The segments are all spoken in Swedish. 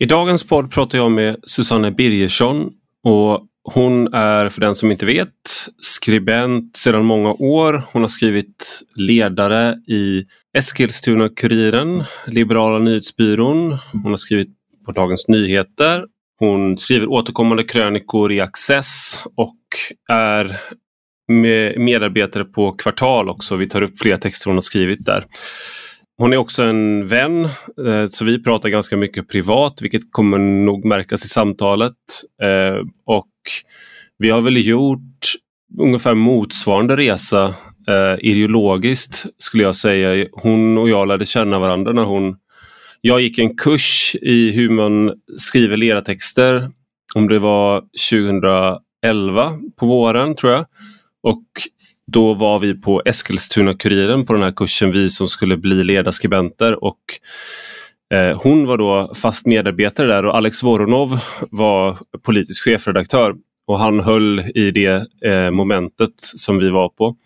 I dagens podd pratar jag med Susanne Birgersson och hon är, för den som inte vet, skribent sedan många år. Hon har skrivit ledare i Eskilstuna-Kuriren, Liberala nyhetsbyrån. Hon har skrivit på Dagens Nyheter. Hon skriver återkommande krönikor i Access och är medarbetare på Kvartal också. Vi tar upp flera texter hon har skrivit där. Hon är också en vän, eh, så vi pratar ganska mycket privat, vilket kommer nog märkas i samtalet. Eh, och vi har väl gjort ungefär motsvarande resa eh, ideologiskt skulle jag säga. Hon och jag lärde känna varandra när hon... Jag gick en kurs i hur man skriver leratexter, om det var 2011 på våren tror jag. Och då var vi på Eskilstuna-Kuriren på den här kursen, vi som skulle bli ledarskribenter. Och, eh, hon var då fast medarbetare där och Alex Voronov var politisk chefredaktör. Och han höll i det eh, momentet som vi var på.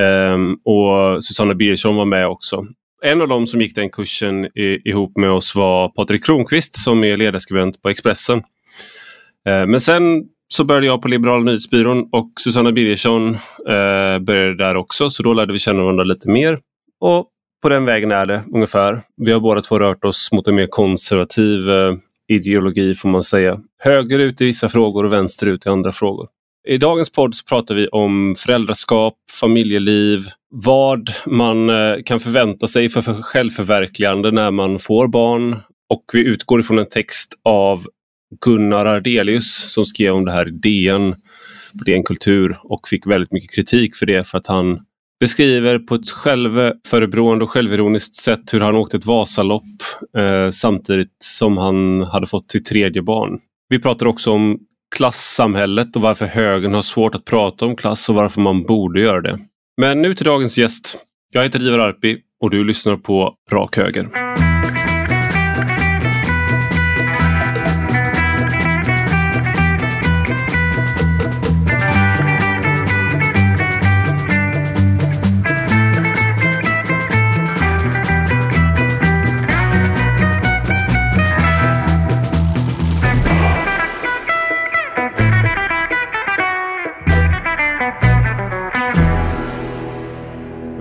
Eh, och Susanna Birgersson var med också. En av dem som gick den kursen i, ihop med oss var Patrik Kronqvist som är ledarskribent på Expressen. Eh, men sen så började jag på Liberala nyhetsbyrån och Susanna Birgersson eh, började där också så då lärde vi känna varandra lite mer. Och på den vägen är det ungefär. Vi har båda två rört oss mot en mer konservativ eh, ideologi får man säga. Höger ut i vissa frågor och vänster ut i andra frågor. I dagens podd så pratar vi om föräldraskap, familjeliv, vad man eh, kan förvänta sig för självförverkligande när man får barn och vi utgår ifrån en text av Gunnar Ardelius som skrev om det här i DN, på DN Kultur och fick väldigt mycket kritik för det för att han beskriver på ett självförebrående och självironiskt sätt hur han åkte ett Vasalopp eh, samtidigt som han hade fått sitt tredje barn. Vi pratar också om klassamhället och varför högern har svårt att prata om klass och varför man borde göra det. Men nu till dagens gäst. Jag heter Ivar Arpi och du lyssnar på Rak Höger.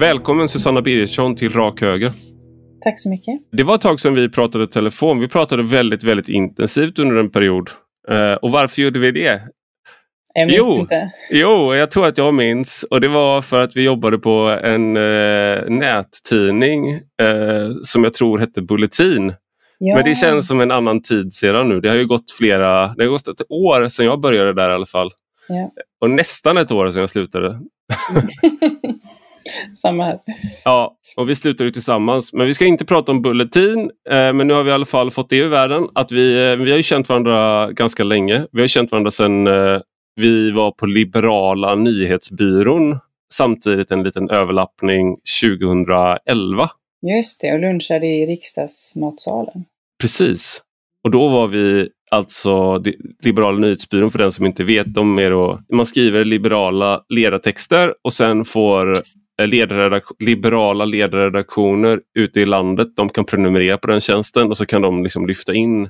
Välkommen Susanna Birgersson till Rak Höger. Tack så mycket. Det var ett tag sedan vi pratade telefon. Vi pratade väldigt, väldigt intensivt under en period. Uh, och varför gjorde vi det? Jag minns jo, inte. Jo, jag tror att jag minns. Och det var för att vi jobbade på en uh, nättidning uh, som jag tror hette Bulletin. Ja. Men det känns som en annan tid sedan nu. Det har ju gått flera, det har gått ett år sedan jag började där i alla fall. Ja. Och nästan ett år sedan jag slutade. Samma här. Ja, och vi slutar ju tillsammans. Men vi ska inte prata om Bulletin. Eh, men nu har vi i alla fall fått det ur världen. Att vi, eh, vi har ju känt varandra ganska länge. Vi har känt varandra sedan eh, vi var på Liberala nyhetsbyrån. Samtidigt en liten överlappning 2011. Just det, och lunchade i riksdagsmatsalen. Precis. Och då var vi alltså Liberala nyhetsbyrån för den som inte vet. De är då, man skriver liberala ledartexter och sen får ledarredak liberala ledarredaktioner ute i landet, de kan prenumerera på den tjänsten och så kan de liksom lyfta in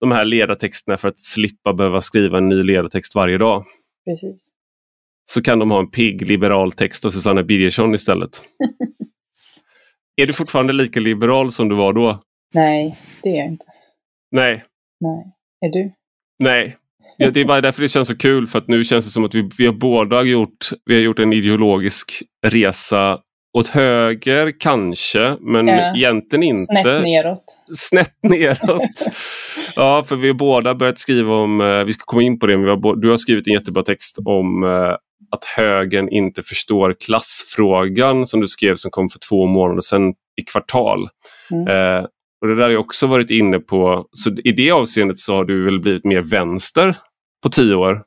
de här ledartexterna för att slippa behöva skriva en ny ledartext varje dag. Precis. Så kan de ha en pigg liberal text av Susanne Birgersson istället. är du fortfarande lika liberal som du var då? Nej, det är jag inte. Nej. Nej. Är du? Nej, Ja, det är bara därför det känns så kul för att nu känns det som att vi, vi har båda gjort, vi har gjort en ideologisk resa åt höger kanske, men ja. egentligen inte. Snett neråt. Snett neråt. ja, för vi har båda börjat skriva om, eh, vi ska komma in på det, men har, du har skrivit en jättebra text om eh, att högern inte förstår klassfrågan som du skrev som kom för två månader sedan i kvartal. Mm. Eh, och Det där har jag också varit inne på. Så i det avseendet så har du väl blivit mer vänster på tio år?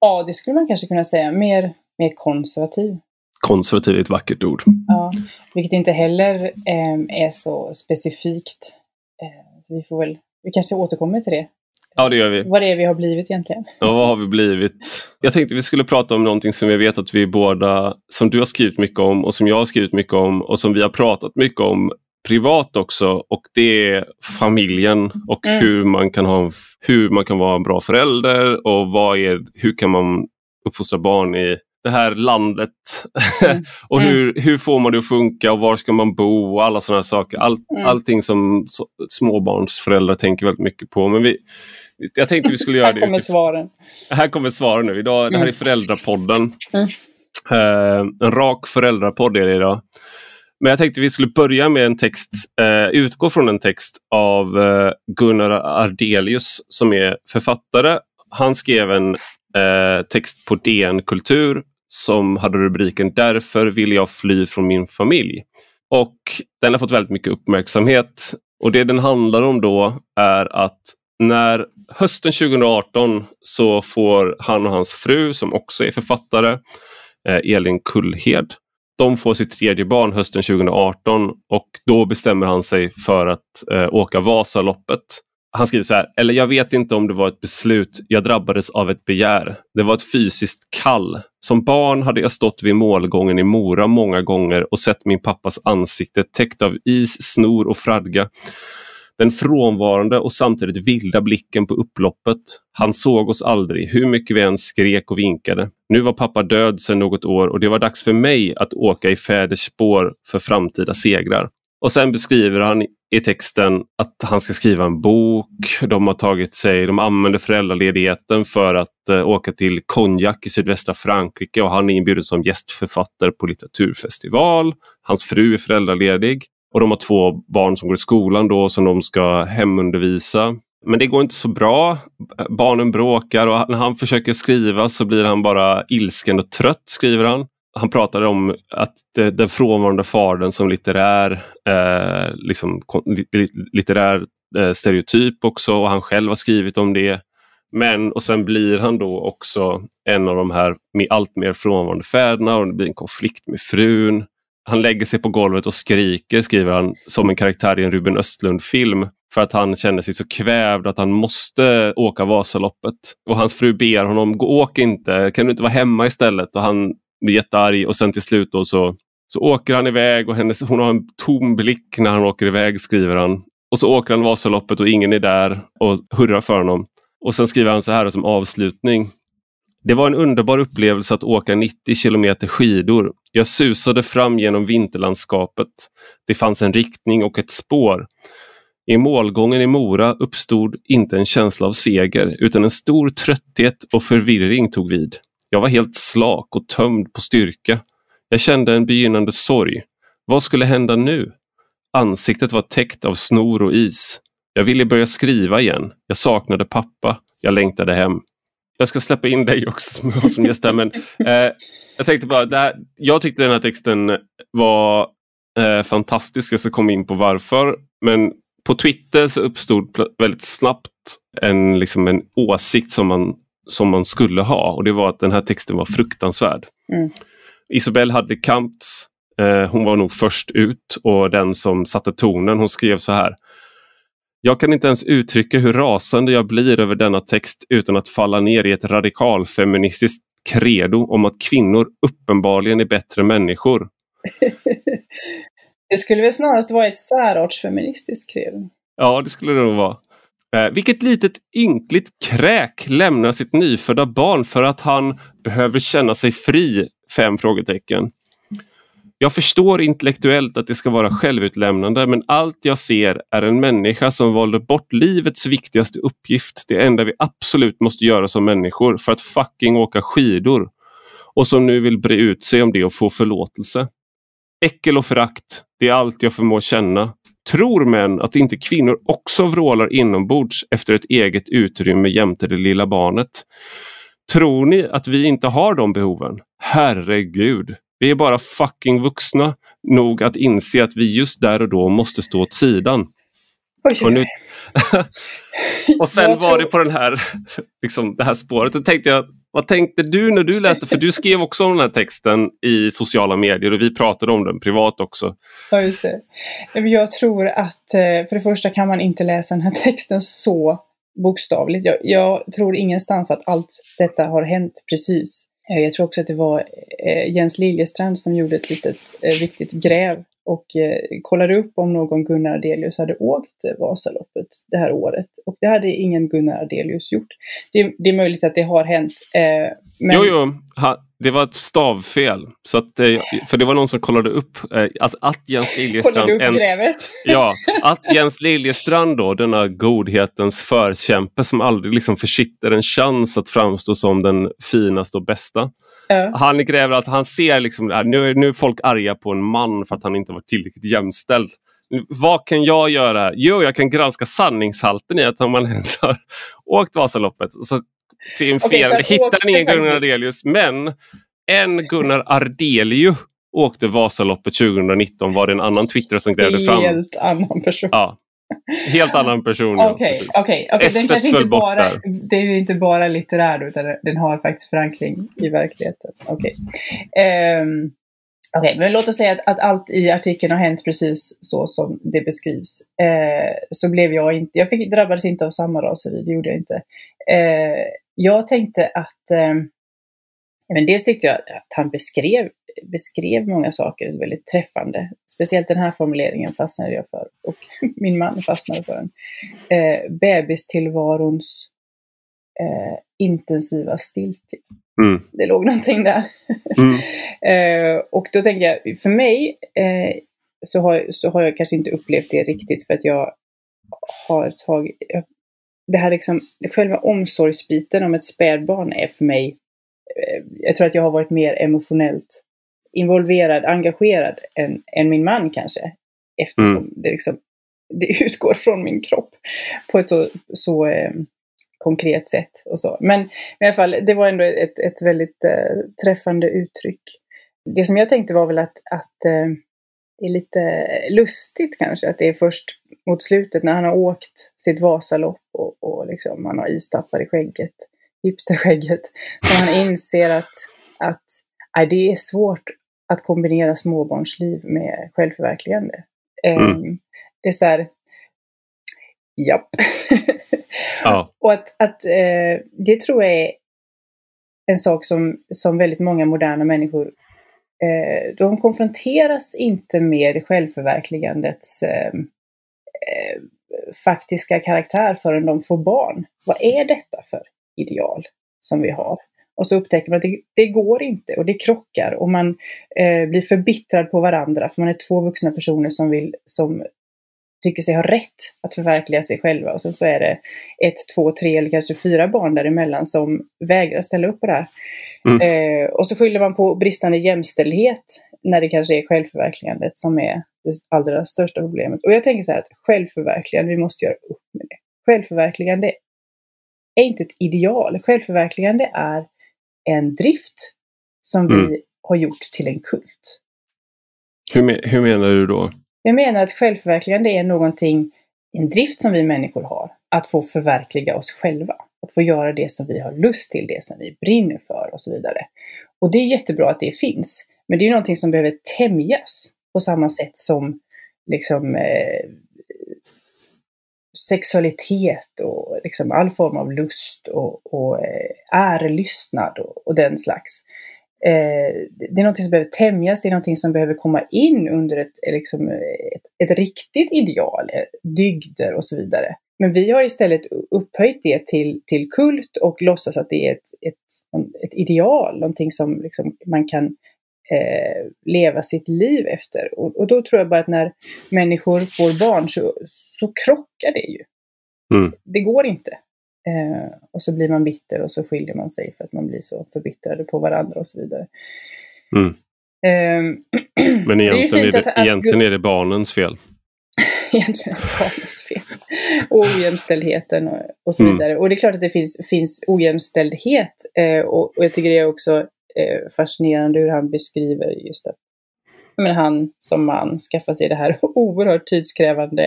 Ja, det skulle man kanske kunna säga. Mer, mer konservativ. Konservativ är ett vackert ord. Ja, vilket inte heller eh, är så specifikt. Eh, så vi får väl, vi kanske återkommer till det. Ja, det gör vi. Vad det är vi har blivit egentligen. Ja, vad har vi blivit? Jag tänkte vi skulle prata om någonting som jag vet att vi båda, som du har skrivit mycket om och som jag har skrivit mycket om och som vi har pratat mycket om privat också och det är familjen och Mm. hur, man kan ha, hur man kan vara en bra förälder och vad är, hur kan man uppfostra barn i det här landet. Mm. och Mm. hur, hur får man det att funka och var ska man bo och alla sådana saker. All, Mm. Allting som så, småbarnsföräldrar tänker väldigt mycket på. Men vi, jag tänkte vi skulle göra Här det kommer utifrån- svaren. här kommer svaren nu. Idag, Det här är Mm. Föräldrapodden. Mm. Eh, en rak föräldrapodd är det idag. Men jag tänkte vi skulle börja med en text, eh, utgå från en text av eh, Gunnar Ardelius som är författare. Han skrev en eh, text på DN Kultur som hade rubriken Därför vill jag fly från min familj. Och den har fått väldigt mycket uppmärksamhet. Och det den handlar om då är att när hösten 2018 så får han och hans fru som också är författare, eh, Elin Kullhed, de får sitt tredje barn hösten 2018 och då bestämmer han sig för att eh, åka Vasaloppet. Han skriver så här, eller jag vet inte om det var ett beslut, jag drabbades av ett begär. Det var ett fysiskt kall. Som barn hade jag stått vid målgången i Mora många gånger och sett min pappas ansikte täckt av is, snor och fradga. Den frånvarande och samtidigt vilda blicken på upploppet. Han såg oss aldrig, hur mycket vi än skrek och vinkade. Nu var pappa död sedan något år och det var dags för mig att åka i fäders spår för framtida segrar. Och sen beskriver han i texten att han ska skriva en bok. De har tagit sig, de använder föräldraledigheten för att eh, åka till Cognac i sydvästra Frankrike och han är inbjuden som gästförfattare på litteraturfestival. Hans fru är föräldraledig och de har två barn som går i skolan då som de ska hemundervisa. Men det går inte så bra. Barnen bråkar och när han försöker skriva så blir han bara ilsken och trött, skriver han. Han pratade om att den frånvarande fadern som litterär, eh, liksom, litterär eh, stereotyp också och han själv har skrivit om det. Men och sen blir han då också en av de här med allt mer frånvarande fäderna och det blir en konflikt med frun. Han lägger sig på golvet och skriker, skriver han, som en karaktär i en Ruben Östlund-film. För att han känner sig så kvävd att han måste åka Vasaloppet. Och hans fru ber honom, åk inte, kan du inte vara hemma istället? Och han blir jättearg och sen till slut då så, så åker han iväg och hennes, hon har en tom blick när han åker iväg, skriver han. Och så åker han Vasaloppet och ingen är där och hurrar för honom. Och sen skriver han så här som avslutning. Det var en underbar upplevelse att åka 90 kilometer skidor. Jag susade fram genom vinterlandskapet. Det fanns en riktning och ett spår. I målgången i Mora uppstod inte en känsla av seger utan en stor trötthet och förvirring tog vid. Jag var helt slak och tömd på styrka. Jag kände en begynnande sorg. Vad skulle hända nu? Ansiktet var täckt av snor och is. Jag ville börja skriva igen. Jag saknade pappa. Jag längtade hem. Jag ska släppa in dig också som, gäst här, men eh, jag tänkte bara, här, jag tyckte den här texten var eh, fantastisk. Jag ska komma in på varför. Men på Twitter så uppstod väldigt snabbt en, liksom en åsikt som man, som man skulle ha och det var att den här texten var fruktansvärd. Mm. Isabelle Hadley Kamptz, eh, hon var nog först ut och den som satte tonen. Hon skrev så här. Jag kan inte ens uttrycka hur rasande jag blir över denna text utan att falla ner i ett radikalfeministiskt credo om att kvinnor uppenbarligen är bättre människor. Det skulle väl snarast vara ett särartsfeministiskt credo. Ja, det skulle det nog vara. Eh, vilket litet ynkligt kräk lämnar sitt nyfödda barn för att han behöver känna sig fri? Fem frågetecken. Jag förstår intellektuellt att det ska vara självutlämnande men allt jag ser är en människa som valde bort livets viktigaste uppgift, det enda vi absolut måste göra som människor, för att fucking åka skidor. Och som nu vill bre ut sig om det och få förlåtelse. Äckel och förakt, det är allt jag förmår känna. Tror män att inte kvinnor också vrålar inombords efter ett eget utrymme jämte det lilla barnet? Tror ni att vi inte har de behoven? Herregud, vi är bara fucking vuxna nog att inse att vi just där och då måste stå åt sidan. Oj, Och, nu, och sen var det på den här, liksom, det här spåret. Då tänkte jag, vad tänkte du när du läste? För du skrev också om den här texten i sociala medier och vi pratade om den privat också. Ja, just det. Jag tror att eh, för det första kan man inte läsa den här texten så bokstavligt. Jag, jag tror ingenstans att allt detta har hänt precis. Eh, jag tror också att det var eh, Jens Liljestrand som gjorde ett litet eh, viktigt gräv och kollade upp om någon Gunnar Ardelius hade åkt Vasaloppet det här året. Och det hade ingen Gunnar Ardelius gjort. Det, det är möjligt att det har hänt. Eh, men... Jo, jo, ha, det var ett stavfel. Så att, eh, för det var någon som kollade upp eh, alltså att Jens Liljestrand... ens, ja, att Jens Liljestrand då, denna godhetens förkämpe som aldrig liksom försitter en chans att framstå som den finaste och bästa. Ja. Han gräver att han ser liksom, nu, nu är folk arga på en man för att han inte var tillräckligt jämställd. Vad kan jag göra? Jo, jag kan granska sanningshalten i att om man ens har åkt Vasaloppet så triumferade, okay, hittar ingen Gunnar Ardelius men en Gunnar Ardelius åkte Vasaloppet 2019 var det en annan Twitter som grävde fram. Helt annan person. Ja, Helt annan person. Okej, okej. Den kanske inte bara, det är inte bara litterär utan den har faktiskt förankring i verkligheten. Okej. Okay. Um, okay, men låt oss säga att, att, allt i artikeln har hänt precis så som det beskrivs. Uh, så blev jag inte, jag fick, drabbades inte av samma raseri, det gjorde jag inte. Uh, jag tänkte att, uh, men dels tyckte jag att han beskrev beskrev många saker väldigt träffande. Speciellt den här formuleringen fastnade jag för och min man fastnade för den. Eh, bebistillvarons eh, intensiva stiltje. Mm. Det låg någonting där. Mm. eh, och då tänker jag, för mig eh, så, har, så har jag kanske inte upplevt det riktigt för att jag har tagit det här liksom, själva omsorgsbiten om ett spädbarn är för mig eh, jag tror att jag har varit mer emotionellt involverad, engagerad än, än min man kanske. Eftersom mm. det, liksom, det utgår från min kropp på ett så, så eh, konkret sätt. Och så. Men, men i alla fall, det var ändå ett, ett väldigt eh, träffande uttryck. Det som jag tänkte var väl att, att eh, är lite lustigt kanske att det är först mot slutet när han har åkt sitt Vasalopp och, och liksom, han har istappar i skägget, hipsterskägget, som han inser att, att nej, det är svårt att kombinera småbarnsliv med självförverkligande. Mm. Um, det är så här, japp. ja. Och att, att uh, det tror jag är en sak som, som väldigt många moderna människor eh, de konfronteras inte med självförverkligandets eh, eh, faktiska karaktär förrän de får barn. Vad är detta för ideal som vi har? Och så upptäcker man att det, det går inte och det krockar och man eh, blir förbittrad på varandra för man är två vuxna personer som vill, som tycker sig ha rätt att förverkliga sig själva. Och sen så är det ett, två, tre eller kanske fyra barn däremellan som vägrar ställa upp på det här. Mm. Eh, och så skyller man på bristande jämställdhet när det kanske är självförverkligandet som är det allra största problemet. Och jag tänker så här att självförverkligande, vi måste göra upp med det. Självförverkligande är inte ett ideal. Självförverkligande är en drift som mm. vi har gjort till en kult. Hur, hur menar du då? Jag menar att självförverkligande är någonting, en drift som vi människor har. Att få förverkliga oss själva. Att få göra det som vi har lust till, det som vi brinner för och så vidare. Och det är jättebra att det finns. Men det är någonting som behöver tämjas på samma sätt som liksom, eh, sexualitet och liksom all form av lust och, och eh, ärelystnad och, och den slags. Eh, det är någonting som behöver tämjas, det är någonting som behöver komma in under ett, liksom, ett, ett riktigt ideal, eh, dygder och så vidare. Men vi har istället upphöjt det till, till kult och låtsas att det är ett, ett, ett ideal, någonting som liksom man kan eh, leva sitt liv efter. Och, och, då tror jag bara att när människor får barn så, så krockar det ju. Mm. Det går inte. Eh, och så blir man bitter och så skiljer man sig för att man blir så förbittrade på varandra och så vidare. Mm. Eh, Men egentligen, är, är, det, att, egentligen är det barnens fel. egentligen det barnens fel. Och ojämställdheten och, och så mm. vidare. Och det är klart att det finns, finns ojämställdhet. Eh, och, och jag tycker det är också eh, fascinerande hur han beskriver just att men han som man skaffar sig det här oerhört tidskrävande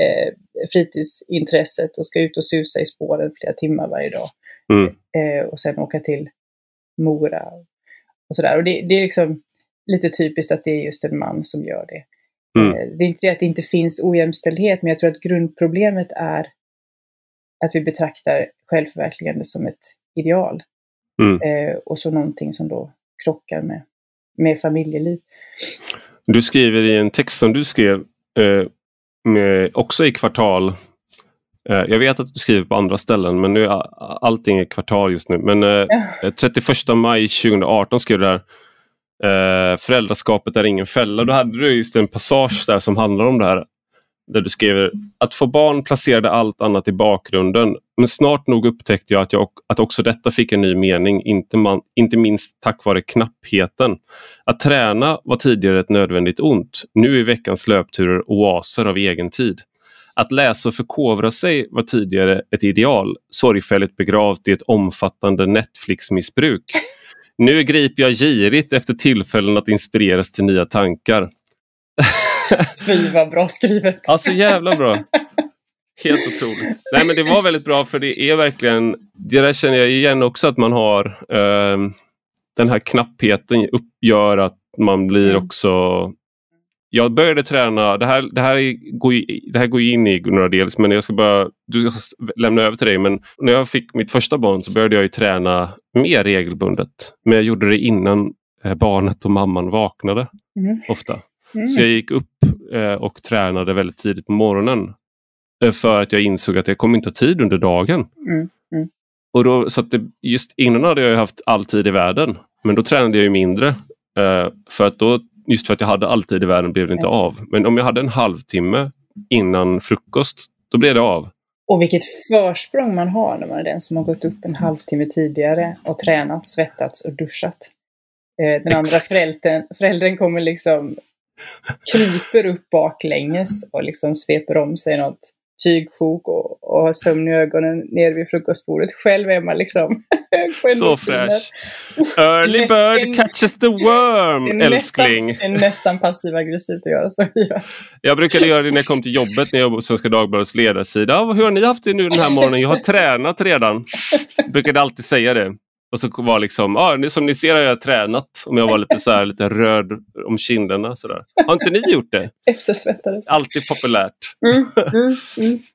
eh, fritidsintresset och ska ut och susa i spåren flera timmar varje dag. Mm. Eh, och sen åka till Mora och sådär. Och det, det, är liksom lite typiskt att det är just en man som gör det. Mm. Eh, det är inte det att det inte finns ojämställdhet, men jag tror att grundproblemet är att vi betraktar självförverkligande som ett ideal. Mm. Eh, och så någonting som då krockar med, med familjeliv. Du skriver i en text som du skrev eh, med, också i kvartal. Eh, jag vet att du skriver på andra ställen men nu är allting är kvartal just nu. Men eh, ja. 31 maj 2018 skrev du där eh, Föräldraskapet är ingen fälla. Då hade du just en passage där som handlar om det här där du skriver att få barn placerade allt annat i bakgrunden men snart nog upptäckte jag att, jag, att också detta fick en ny mening, inte, man, inte minst tack vare knappheten. Att träna var tidigare ett nödvändigt ont, nu är veckans löpturer oaser av egen tid. Att läsa och förkovra sig var tidigare ett ideal, sorgfälligt begravt i ett omfattande Netflix-missbruk. Nu griper jag girigt efter tillfällen att inspireras till nya tankar. Fy vad bra skrivet! Alltså jävla bra! Helt otroligt. Nej men det var väldigt bra för det är verkligen, det där känner jag igen också att man har eh, den här knappheten upp, gör att man blir mm. också jag började träna, det här, det här, går, det här går in i några dels men jag ska bara du ska lämna över till dig. Men när jag fick mitt första barn så började jag träna mer regelbundet. Men jag gjorde det innan eh, barnet och mamman vaknade mm. ofta. Mm. Så jag gick upp och tränade väldigt tidigt på morgonen. Eh, för att jag insåg att jag kommer inte ha tid under dagen. Mm. mm. Och då, så att det, just innan hade jag haft all tid i världen. Men då tränade jag mindre. Eh, för att då, just för att jag hade all tid i världen blev det inte av. Men om jag hade en halvtimme innan frukost, då blev det av. Och vilket försprång man har när man är den som har gått upp en halvtimme tidigare och tränat, svettats och duschat. Eh, den andra föräldern, föräldern kommer liksom kryper upp baklänges och liksom sveper om sig något tygsjok och, och har sömn i ögonen nere vid frukostbordet. Själv är man liksom Så fräsch. Early bird catches the worm, älskling. Nästan, är nästan passiv aggressivt att göra så. Jag brukade göra det när jag kom till jobbet, när jag jobbade på Svenska Dagbladets ledarsida. Hur har ni haft det nu den här morgonen? Jag har tränat redan. Jag brukade alltid säga det. Och så var liksom, ah, som ni ser har jag tränat. Om jag var lite så här, lite röd om kinderna. Så där. Har inte ni gjort det? Eftersvettades. Alltid populärt. Mm, mm, mm.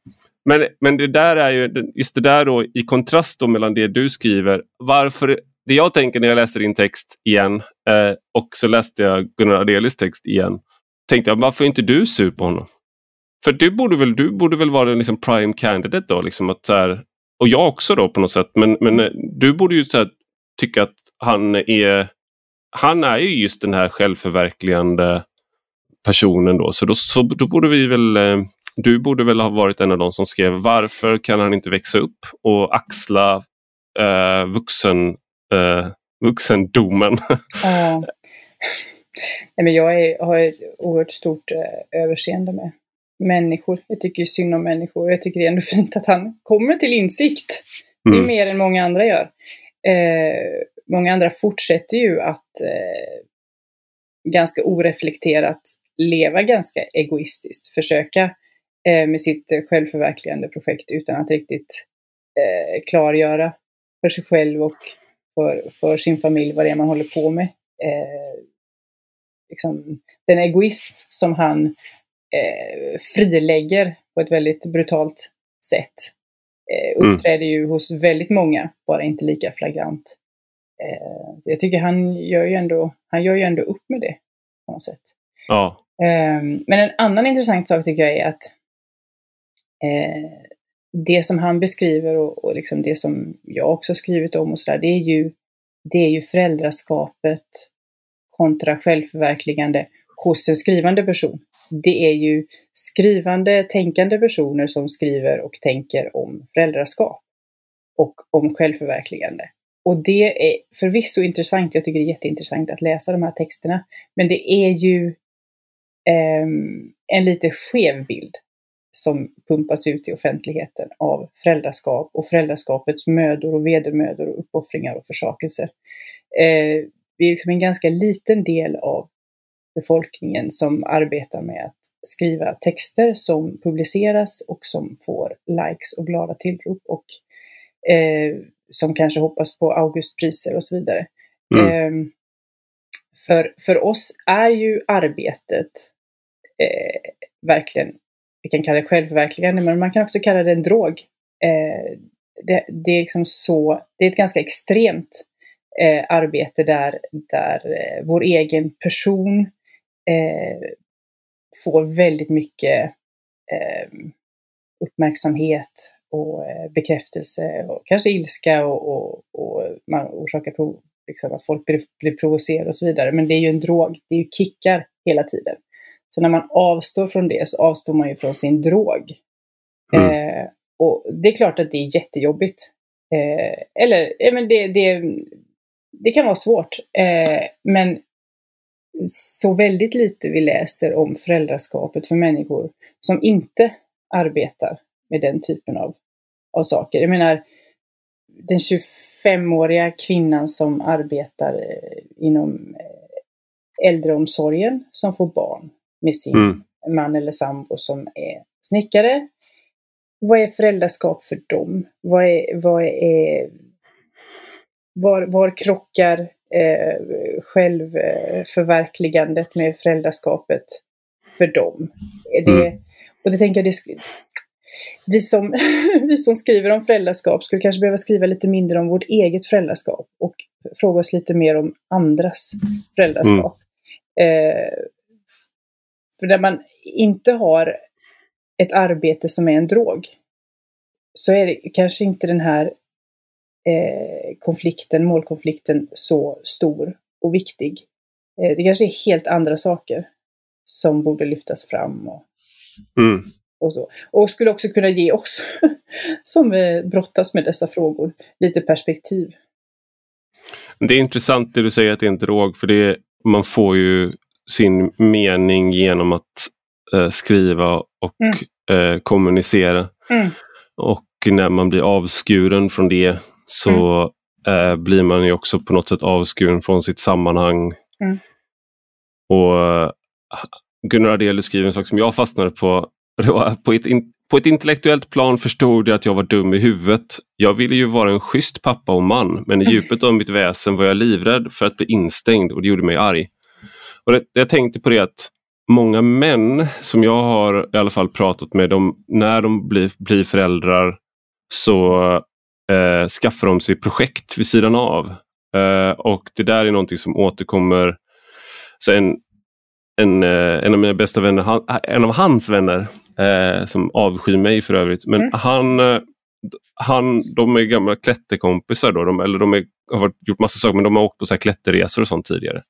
Men, men det där är ju, just det där då i kontrast då mellan det du skriver. Varför, det jag tänker när jag läser din text igen eh, och så läste jag Gunnar Adelis text igen. Tänkte jag, varför är inte du sur på honom? För du borde väl, du borde väl vara en liksom prime candidate då? Liksom att så här, och jag också då på något sätt. Men, men eh, du borde ju här, tycka att han är, han är ju just den här självförverkligande personen då. Så då, så då borde vi väl, eh, du borde väl ha varit en av de som skrev varför kan han inte växa upp och axla eh, vuxen, eh, vuxendomen? Ja. Nej, men jag är, har ett oerhört stort eh, överseende med människor. Jag tycker synd om människor. Jag tycker det är ändå fint att han kommer till insikt. Det är mm. mer än många andra gör. Eh, många andra fortsätter ju att eh, ganska oreflekterat leva ganska egoistiskt. Försöka eh, med sitt självförverkligande projekt utan att riktigt eh, klargöra för sig själv och för, för sin familj vad det är man håller på med. Eh, liksom, den egoism som han eh, frilägger på ett väldigt brutalt sätt. Eh, mm. uppträder mm. ju hos väldigt många, bara inte lika flagrant. Eh, jag tycker han gör, ju ändå, han gör ju ändå upp med det på något sätt. Ja. Eh, men en annan intressant sak tycker jag är att eh, det som han beskriver och, och liksom det som jag också skrivit om och sådär, det är ju det är ju föräldraskapet kontra självförverkligande hos en skrivande person det är ju skrivande, tänkande personer som skriver och tänker om föräldraskap och om självförverkligande. Och det är förvisso intressant, jag tycker det är jätteintressant att läsa de här texterna, men det är ju eh, en lite skev bild som pumpas ut i offentligheten av föräldraskap och föräldraskapets mödor och vedermödor och uppoffringar och försakelser. Eh, vi är liksom en ganska liten del av befolkningen som arbetar med att skriva texter som publiceras och som får likes och glada tillrop och eh, som kanske hoppas på Augustpriser och så vidare. Mm. Eh, för, för oss är ju arbetet eh, verkligen, vi kan kalla det självförverkligande, men man kan också kalla det en drog. Eh, det, det, är liksom så, det är ett ganska extremt eh, arbete där, där eh, vår egen person eh, får väldigt mycket eh, uppmärksamhet och eh, bekräftelse och kanske ilska och, och, och man orsakar prov, liksom att folk blir, blir provocerade och så vidare. Men det är ju en drog, det är ju kickar hela tiden. Så när man avstår från det så avstår man ju från sin drog. Mm. Eh, och det är klart att det är jättejobbigt. Eh, eller, eh, men det, det, det kan vara svårt. Eh, men så väldigt lite vi läser om föräldraskapet för människor som inte arbetar med den typen av, av saker. Jag menar, den 25-åriga kvinnan som arbetar eh, inom eh, äldreomsorgen som får barn med sin mm. man eller sambo som är snickare. Vad är föräldraskap för dem? Vad är, vad är, var, var krockar eh, självförverkligandet med föräldraskapet för dem? Det, mm. Och det tänker jag, det, vi som, vi som skriver om föräldraskap skulle kanske behöva skriva lite mindre om vårt eget föräldraskap och fråga oss lite mer om andras föräldraskap. Mm. Eh, för när man inte har ett arbete som är en drog så är det kanske inte den här eh, konflikten, målkonflikten så stor och viktig. Eh, det kanske är helt andra saker som borde lyftas fram. Och, mm. och, så. och skulle också kunna ge oss som eh, brottas med dessa frågor lite perspektiv. Det är intressant det du säger att det är en drog för det, man får ju sin mening genom att eh, skriva och mm. eh, kommunicera. Mm. Och när man blir avskuren från det så mm. eh, blir man ju också på något sätt avskuren från sitt sammanhang. Mm. Och eh, Gunnar Ardelius skriver en sak som jag fastnade på. På ett, in, på ett intellektuellt plan förstod jag att jag var dum i huvudet. Jag ville ju vara en schysst pappa och man, men i djupet av mitt väsen var jag livrädd för att bli instängd och det gjorde mig arg. Och det, jag tänkte på det att många män som jag har i alla fall pratat med, de, när de blir, blir föräldrar så eh, skaffar de sig projekt vid sidan av. Eh, och det där är någonting som återkommer. Så en, en, eh, en av mina bästa vänner, han, en av hans vänner, eh, som avskyr mig för övrigt, men mm. han, eh, han, de är gamla klätterkompisar då, de, eller de är, har gjort massa saker men de har åkt på så här klätterresor och sånt tidigare.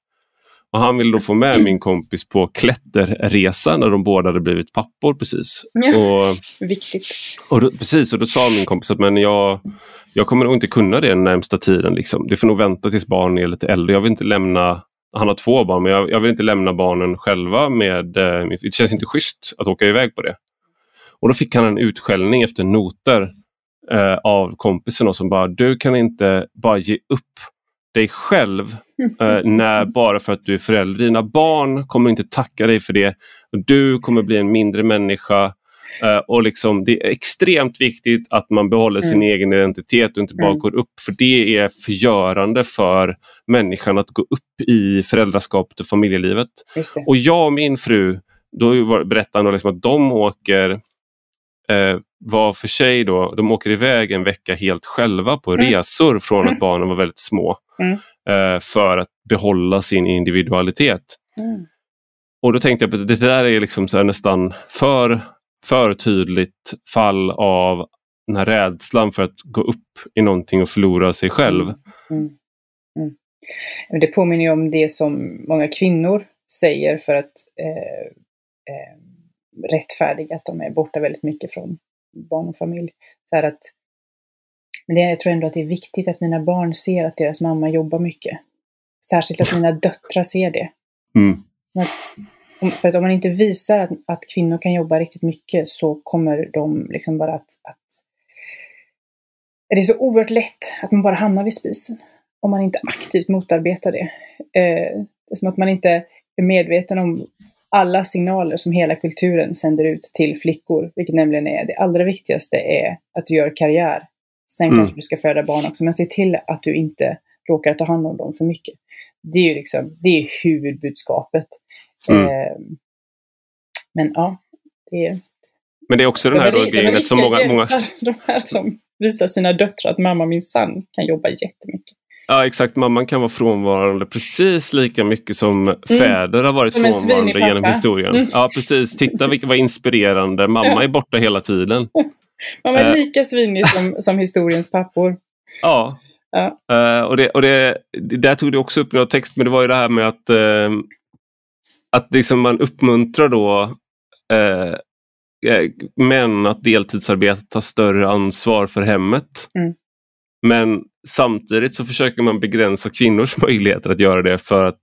Och han ville då få med min kompis på klätterresa när de båda hade blivit pappor precis. Ja, och, viktigt. Och då, precis, och då sa min kompis att men jag, jag kommer nog inte kunna det den närmsta tiden. Liksom. Det får nog vänta tills barnen är lite äldre. Jag vill inte lämna han har två barn men jag, jag vill inte lämna barnen själva med, eh, det känns inte schysst att åka iväg på det. Och då fick han en utskällning efter noter eh, av kompisen som bara, du kan inte bara ge upp dig själv eh, när, bara för att du är förälder. Dina barn kommer inte tacka dig för det. Du kommer bli en mindre människa. Uh, och liksom, Det är extremt viktigt att man behåller sin mm. egen identitet och inte bara mm. går upp för det är förgörande för människan att gå upp i föräldraskapet och familjelivet. Och jag och min fru, då berättade han liksom att de åker uh, var för sig då, de åker iväg en vecka helt själva på mm. resor från att mm. barnen var väldigt små. Mm. Eh, för att behålla sin individualitet. Mm. Och då tänkte jag att det där är liksom så nästan för, för tydligt fall av den här rädslan för att gå upp i någonting och förlora sig själv. Mm. Mm. mm. Det påminner om det som många kvinnor säger för att eh, eh, rättfärdiga att de är borta väldigt mycket från barn och familj. Så att men det, jag tror ändå att det är viktigt att mina barn ser att deras mamma jobbar mycket. Särskilt att mina döttrar ser det. Mm. Att, för att om man inte visar att, att, kvinnor kan jobba riktigt mycket så kommer de liksom bara att, att... Det är så oerhört lätt att man bara hamnar vid spisen. Om man inte aktivt motarbetar det. Eh, det är som att man inte är medveten om alla signaler som hela kulturen sänder ut till flickor, vilket nämligen är det allra viktigaste är att du gör karriär Sen mm. kanske du ska föda barn också, men se till att du inte råkar ta hand om dem för mycket. Det är ju liksom, det är huvudbudskapet. Mm. Eh, men ja, det är... Men det är också den här de grejen som många, många... De här som visar sina döttrar att mamma min sann kan jobba jättemycket. Ja exakt, mamman kan vara frånvarande precis lika mycket som mm. fäder har varit frånvarande genom historien. Mm. Ja precis, titta vilket var inspirerande. Mamma är borta hela tiden. Mamma är eh. lika svinig som, som historiens pappor. Ja. ja. Uh, och det, och det, det, där tog du också upp något text, men det var ju det här med att, uh, att liksom man uppmuntrar då män att deltidsarbeta, ta större ansvar för hemmet. Mm. Men samtidigt så försöker man begränsa kvinnors möjligheter att göra det för att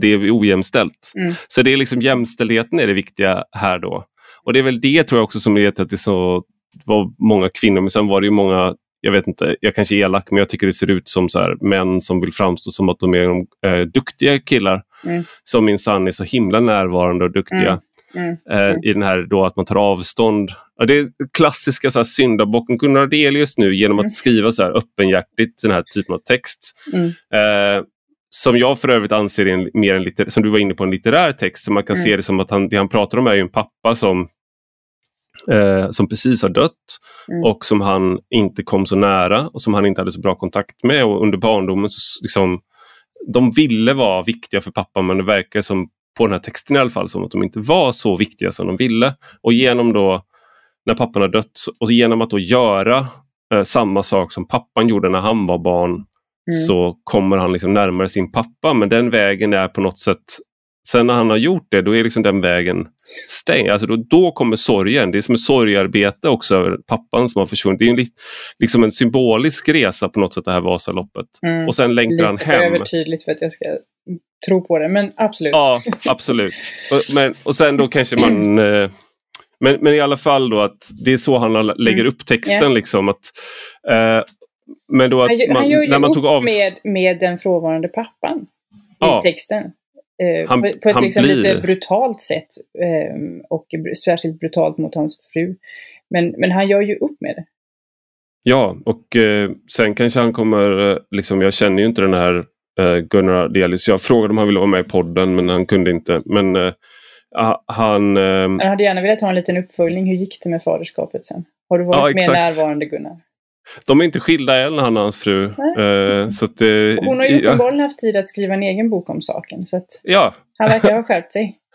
det är ojämställt. Mm. Så det är liksom jämställdheten är det viktiga här då. Och det är väl det tror jag också som leder till att det så var många kvinnor, men sen var det ju många jag vet inte, jag kanske är elak men jag tycker det ser ut som så här, män som vill framstå som att de är äh, duktiga killar. Mm. Som minsann är så himla närvarande och duktiga. Mm. Mm. Eh, I den här då att man tar avstånd. Ja, det är klassiska så här, syndabocken Gunnar Adelius nu genom att mm. skriva så här öppenhjärtigt den här typen av text. Mm. Eh, som jag för övrigt anser är en, mer en som du var inne på, en litterär text. Så man kan se det som att han, det han pratar om är en pappa som eh, som precis har dött mm. och som han inte kom så nära och som han inte hade så bra kontakt med. Och under barndomen så liksom, de ville vara viktiga för pappa men det verkar som på den här texten i alla fall som att de inte var så viktiga som de ville. Och genom då när pappan har dött och genom att då göra eh, samma sak som pappan gjorde när han var barn mm. så kommer han liksom närmare sin pappa men den vägen är på något sätt Sen när han har gjort det, då är liksom den vägen stängd. Alltså då, då kommer sorgen. Det är som ett sorgarbete också över pappan som har försvunnit. Det är en, liksom en symbolisk resa på något sätt det här Vasaloppet. Mm. Och sen längtar han hem. Lite övertydligt för att jag ska tro på det, men absolut. Ja, absolut. och, men, och sen då kanske man eh, men, men i alla fall då att det är så han lägger mm. upp texten. Yeah. liksom att eh, men då att han, man, han gör ju när man tog av... med, med den frånvarande pappan i ja. texten. Eh, han, på, på, ett liksom blir... lite brutalt sätt. Eh, och särskilt brutalt mot hans fru. Men, men han gör ju upp med det. Ja, och eh, sen kanske han kommer, eh, liksom, jag känner ju inte den här eh, Gunnar Delis. Jag frågade om han ville vara med i podden men han kunde inte. Men eh, han... Han hade gärna velat ha en liten uppföljning. Hur gick det med faderskapet sen? Har du varit ja, mer närvarande Gunnar? De är inte skilda än han och hans fru. Uh, så att, uh, Hon har ju uppenbarligen ja. haft tid att skriva en egen bok om saken. Så att ja. Han verkar ha skärpt sig.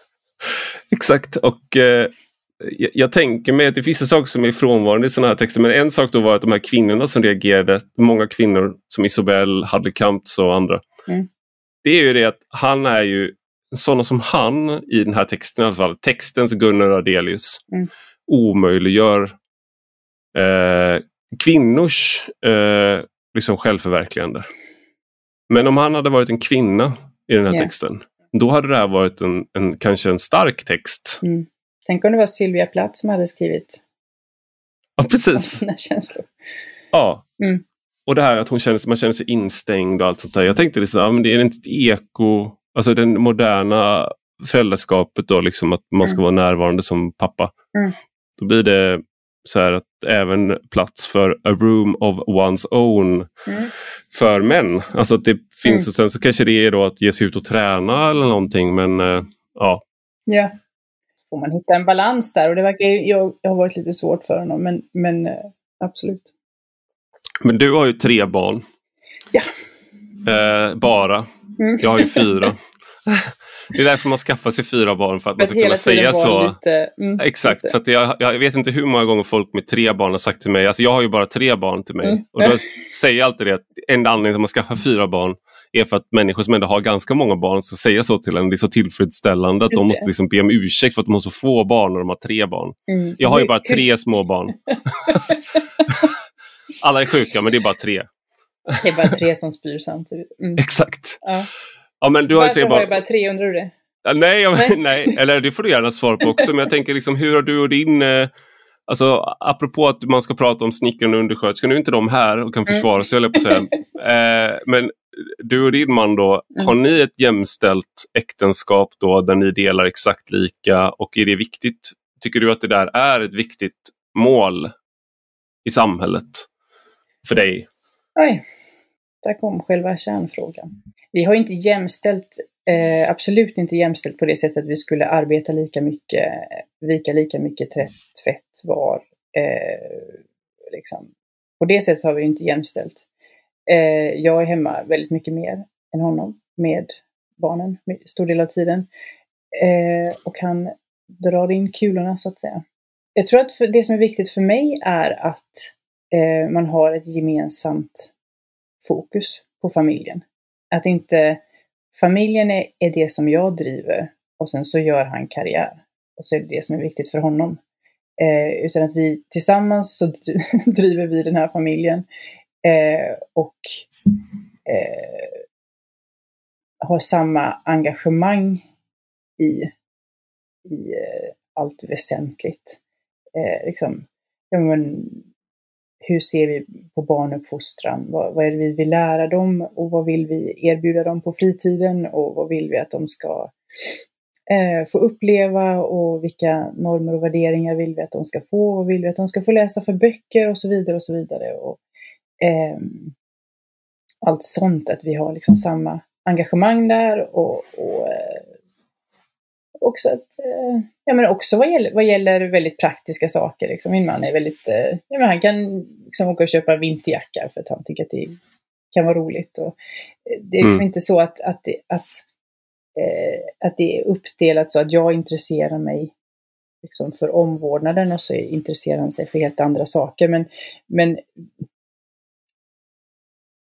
Exakt och uh, jag, jag, tänker mig att det finns vissa saker som är frånvarande i sådana här texter. Men en sak då var att de här kvinnorna som reagerade, många kvinnor som Isobel, Hadlekamps och andra. Mm. Det är ju det att han är ju sådana som han i den här texten i alla fall, textens Gunnar Adelius, mm. omöjliggör eh, kvinnors eh, liksom självförverkligande. Men om han hade varit en kvinna i den här yeah. texten, då hade det här varit en, en kanske en stark text. Mm. Tänk om det var Sylvia Plath som hade skrivit ja, precis. sina känslor. Ja. Mm. Och det här att hon känner, man känner sig instängd och allt sånt där. Jag tänkte liksom, ja, men det är inte ett eko, alltså det moderna föräldraskapet då, liksom att man ska mm. vara närvarande som pappa. Mm. Då blir det så här att även plats för a room of one's own mm. för män. Alltså att det finns mm. och sen så kanske det är då att ge sig ut och träna eller någonting men äh, ja. Ja, så får man hitta en balans där och det verkar jag, jag har varit lite svårt för honom men, men äh, absolut. Men du har ju tre barn. Ja. Äh, bara. Mm. Jag har ju fyra. Det är därför man skaffar sig fyra barn för att man ska kunna säga så. Lite, mm, Exakt, så jag, jag, vet inte hur många gånger folk med tre barn har sagt till mig, alltså jag har ju bara tre barn till mig. Mm. Och då säger jag alltid det att enda anledningen till att man skaffar fyra barn är för att människor som ändå har ganska många barn ska säga så till en. Det är så tillfredsställande att Just de måste liksom be om ursäkt för att de har så få barn när de har tre barn. Mm. Jag har ju bara tre små barn. Alla är sjuka men det är bara tre. Det är bara tre som spyr samtidigt. Mm. Exakt. Ja. Ja, men du har Varför tre barn. har jag bara tre, undrar du det? nej, jag, nej. nej, eller det får du gärna svara på också. Men jag tänker liksom, hur har du och din eh, Alltså apropå att man ska prata om snickaren och undersköterskan, nu är inte de här och kan mm. försvara sig, mm. på säga. Eh, men du och din man då, mm. har ni ett jämställt äktenskap då där ni delar exakt lika och är det viktigt? Tycker du att det där är ett viktigt mål i samhället för dig? Oj, där kom själva kärnfrågan. Vi har inte jämställt, eh, absolut inte jämställt på det sättet att vi skulle arbeta lika mycket, vika lika mycket tvätt var. Eh, liksom. På det sättet har vi inte jämställt. Eh, jag är hemma väldigt mycket mer än honom med barnen stor del av tiden. Eh, och han drar in kulorna så att säga. Jag tror att det som är viktigt för mig är att eh, man har ett gemensamt fokus på familjen. Att inte familjen är, är det som jag driver och sen så gör han karriär. Och så är det det som är viktigt för honom. Eh, utan att vi tillsammans så driver vi den här familjen. Eh, och eh, har samma engagemang i, i eh, allt väsentligt. Eh, liksom, ja, men, hur ser vi på barnuppfostran? Vad, vad är det vi vill lära dem och vad vill vi erbjuda dem på fritiden och vad vill vi att de ska eh, få uppleva och vilka normer och värderingar vill vi att de ska få? Vad vill vi att de ska få läsa för böcker och så vidare och så vidare. Och, eh, allt sånt, att vi har liksom samma engagemang där och, och eh, också att, eh, ja men också vad gäller, vad gäller väldigt praktiska saker. Liksom. Min man är väldigt, eh, ja men han kan liksom åka och köpa vinterjacka för att han tycker att det kan vara roligt. Och det är liksom mm. inte så att, att, det, att, eh, att det är uppdelat så att jag intresserar mig liksom för omvårdnaden och så intresserar han sig för helt andra saker. Men, men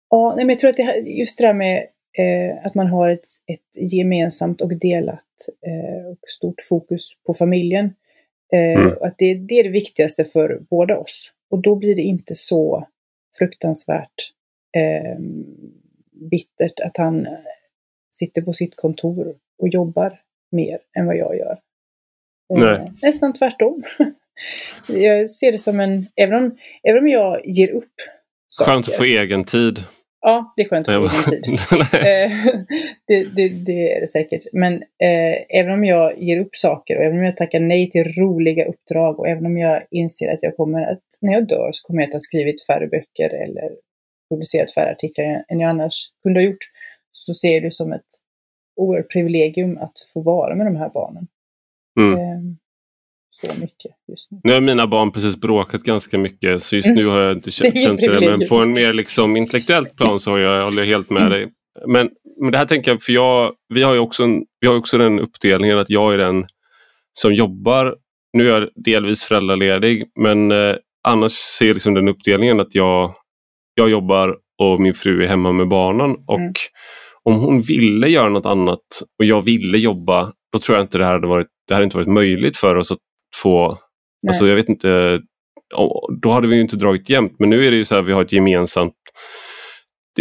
Ja, men jag tror att det, just det där med eh, att man har ett, ett gemensamt och delat eh, och stort fokus på familjen. Eh, mm. att det, det är det viktigaste för båda oss. Och då blir det inte så fruktansvärt eh, bittert att han sitter på sitt kontor och jobbar mer än vad jag gör. Eh, nästan tvärtom. jag ser det som en, även om, även om jag ger upp saker, Skönt att få egen tid. Ja, det är skönt att få egen tid. Eh, det, det, det, är det säkert. Men eh, även om jag ger upp saker och även om jag tackar nej till roliga uppdrag och även om jag inser att jag kommer att, när jag dör så kommer jag att ha skrivit färre böcker eller publicerat färre artiklar än jag annars kunde ha gjort. Så ser du som ett oerhört privilegium att få vara med de här barnen. Mm. Eh, så mycket just nu. Nu har mina barn precis bråkat ganska mycket så just nu har jag inte känt det. det men på en mer liksom intellektuellt plan så jag, håller jag helt med dig. Men, men det här tänker jag, för jag, vi har ju också, en, vi har också den uppdelningen att jag är den som jobbar. Nu är jag delvis föräldraledig men eh, annars ser jag liksom den uppdelningen att jag, jag jobbar och min fru är hemma med barnen. Och mm. om hon ville göra något annat och jag ville jobba, då tror jag inte det här hade varit, det hade inte varit möjligt för oss att Nej. alltså jag vet inte, då hade vi inte dragit jämnt men nu är det ju så här vi har ett gemensamt,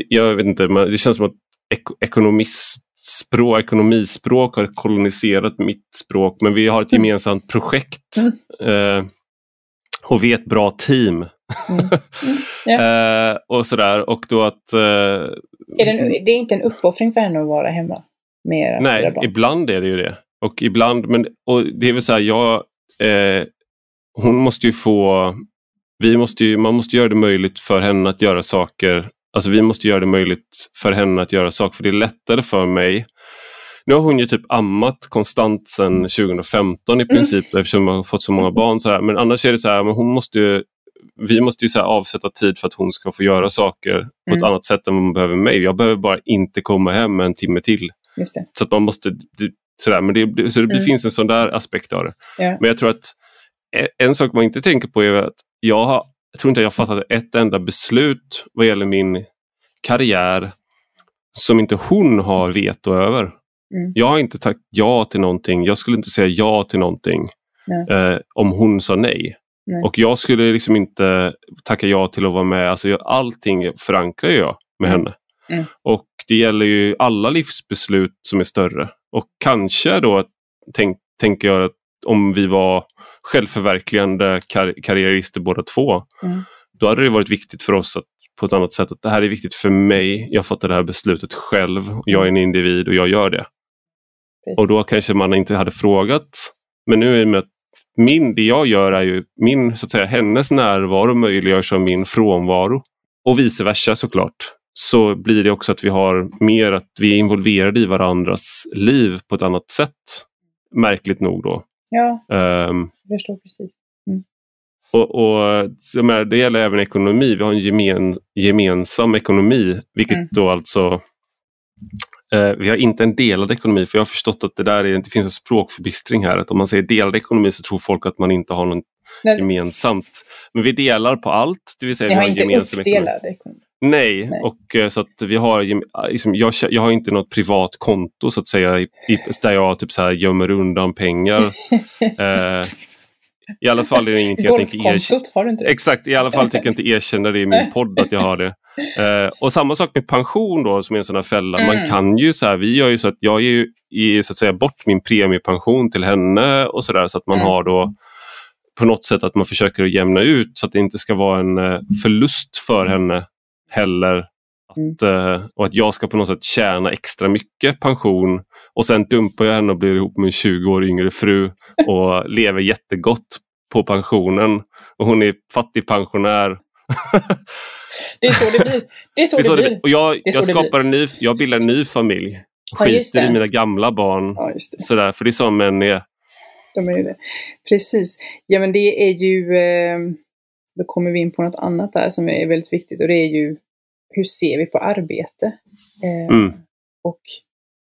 jag vet inte, men det känns som att ek ekonomispråk, ekonomispråk har koloniserat mitt språk men vi har ett mm. gemensamt projekt mm. eh, och vi är ett bra team. Mm. Mm. Yeah. eh, och sådär och då att... Eh, är det, en, det är inte en uppoffring för henne att vara hemma med Nej, ibland är det ju det. Och ibland, men och det är väl så här, jag, eh, hon måste ju få, vi måste ju, man måste göra det möjligt för henne att göra saker, alltså vi måste göra det möjligt för henne att göra saker för det är lättare för mig. Nu har hon ju typ ammat konstant sedan 2015 i mm. princip mm. eftersom hon har fått så många barn. Så här. Men annars är det så här, men hon måste ju, vi måste ju så avsätta tid för att hon ska få göra saker på ett mm. annat sätt än vad man behöver mig. Jag behöver bara inte komma hem en timme till. Så att man måste, Sådär, men det, så det mm. finns en sån där aspekt av det. Yeah. Men jag tror att en sak man inte tänker på är att jag, har, jag tror inte jag fattat ett enda beslut vad gäller min karriär som inte hon har veto över. Mm. Jag har inte sagt ja till någonting, jag skulle inte säga ja till någonting eh, om hon sa nej. nej. Och jag skulle liksom inte tacka ja till att vara med, alltså allting förankrar jag med mm. henne. Mm. Och det gäller ju alla livsbeslut som är större. Och kanske då tänk, tänker jag att om vi var självförverkligande kar karriärister båda två, mm. då hade det varit viktigt för oss att på ett annat sätt att det här är viktigt för mig. Jag fattar det här beslutet själv. Jag är en individ och jag gör det. Precis. Och då kanske man inte hade frågat. Men nu är det med att min, det jag gör är ju min, så att säga, hennes närvaro möjliggörs av min frånvaro. Och vice versa såklart så blir det också att vi har mer att vi är involverade i varandras liv på ett annat sätt. Märkligt nog då. Ja, um, jag förstår precis. Mm. och, och det gäller även ekonomi. Vi har en gemen, gemensam ekonomi, vilket mm. då alltså eh, vi har inte en delad ekonomi för jag har förstått att det där är, det finns en språkförbistring här. Att om man säger delad ekonomi så tror folk att man inte har något Nej. gemensamt. Men vi delar på allt. Det vill säga Ni har, har inte gemensam uppdelad ekonomi. ekonomi. Nej, Nej, och eh, så att vi har, liksom, jag, jag har inte något privat konto så att säga i, där jag typ så här gömmer undan pengar. eh, I alla fall är det ingenting jag tänker erkänna. har du inte det? Exakt, i alla fall tänker jag inte erkänna det i min podd att jag har det. Eh, och samma sak med pension då som är en sån här fälla. Mm. Man kan ju så här, vi gör ju så att jag ger, ger så att säga bort min premiepension till henne och sådär så att man mm. har då på något sätt att man försöker jämna ut så att det inte ska vara en eh, förlust för henne heller. Att, mm. och att jag ska på något sätt tjäna extra mycket pension och sen dumpar jag henne och blir ihop med en 20 år yngre fru och lever jättegott på pensionen. Och hon är fattigpensionär. det är så det blir. Det är så det, så det blir. Och jag, jag skapar en ny, jag bildar en ny familj. Skiter ja, i mina gamla barn. Ja, Sådär, för det är så män är. De är ju det. Precis. Ja men det är ju, eh, då kommer vi in på något annat där som är väldigt viktigt och det är ju hur ser vi på arbete? Eh, mm. Och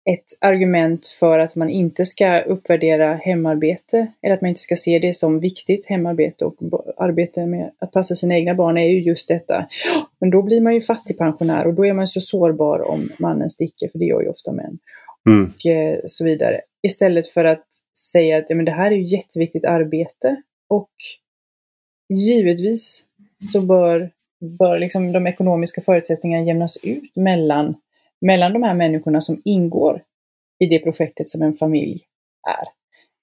ett argument för att man inte ska uppvärdera hemarbete eller att man inte ska se det som viktigt, hemarbete och arbete med att passa sina egna barn är ju just detta. Men då blir man ju fattigpensionär och då är man så sårbar om mannen sticker, för det gör ju ofta män. Mm. Och eh, så vidare. Istället för att säga att ja, men det här är ju jätteviktigt arbete och givetvis så bör, bör liksom de ekonomiska förutsättningarna jämnas ut mellan mellan de här människorna som ingår i det projektet som en familj är.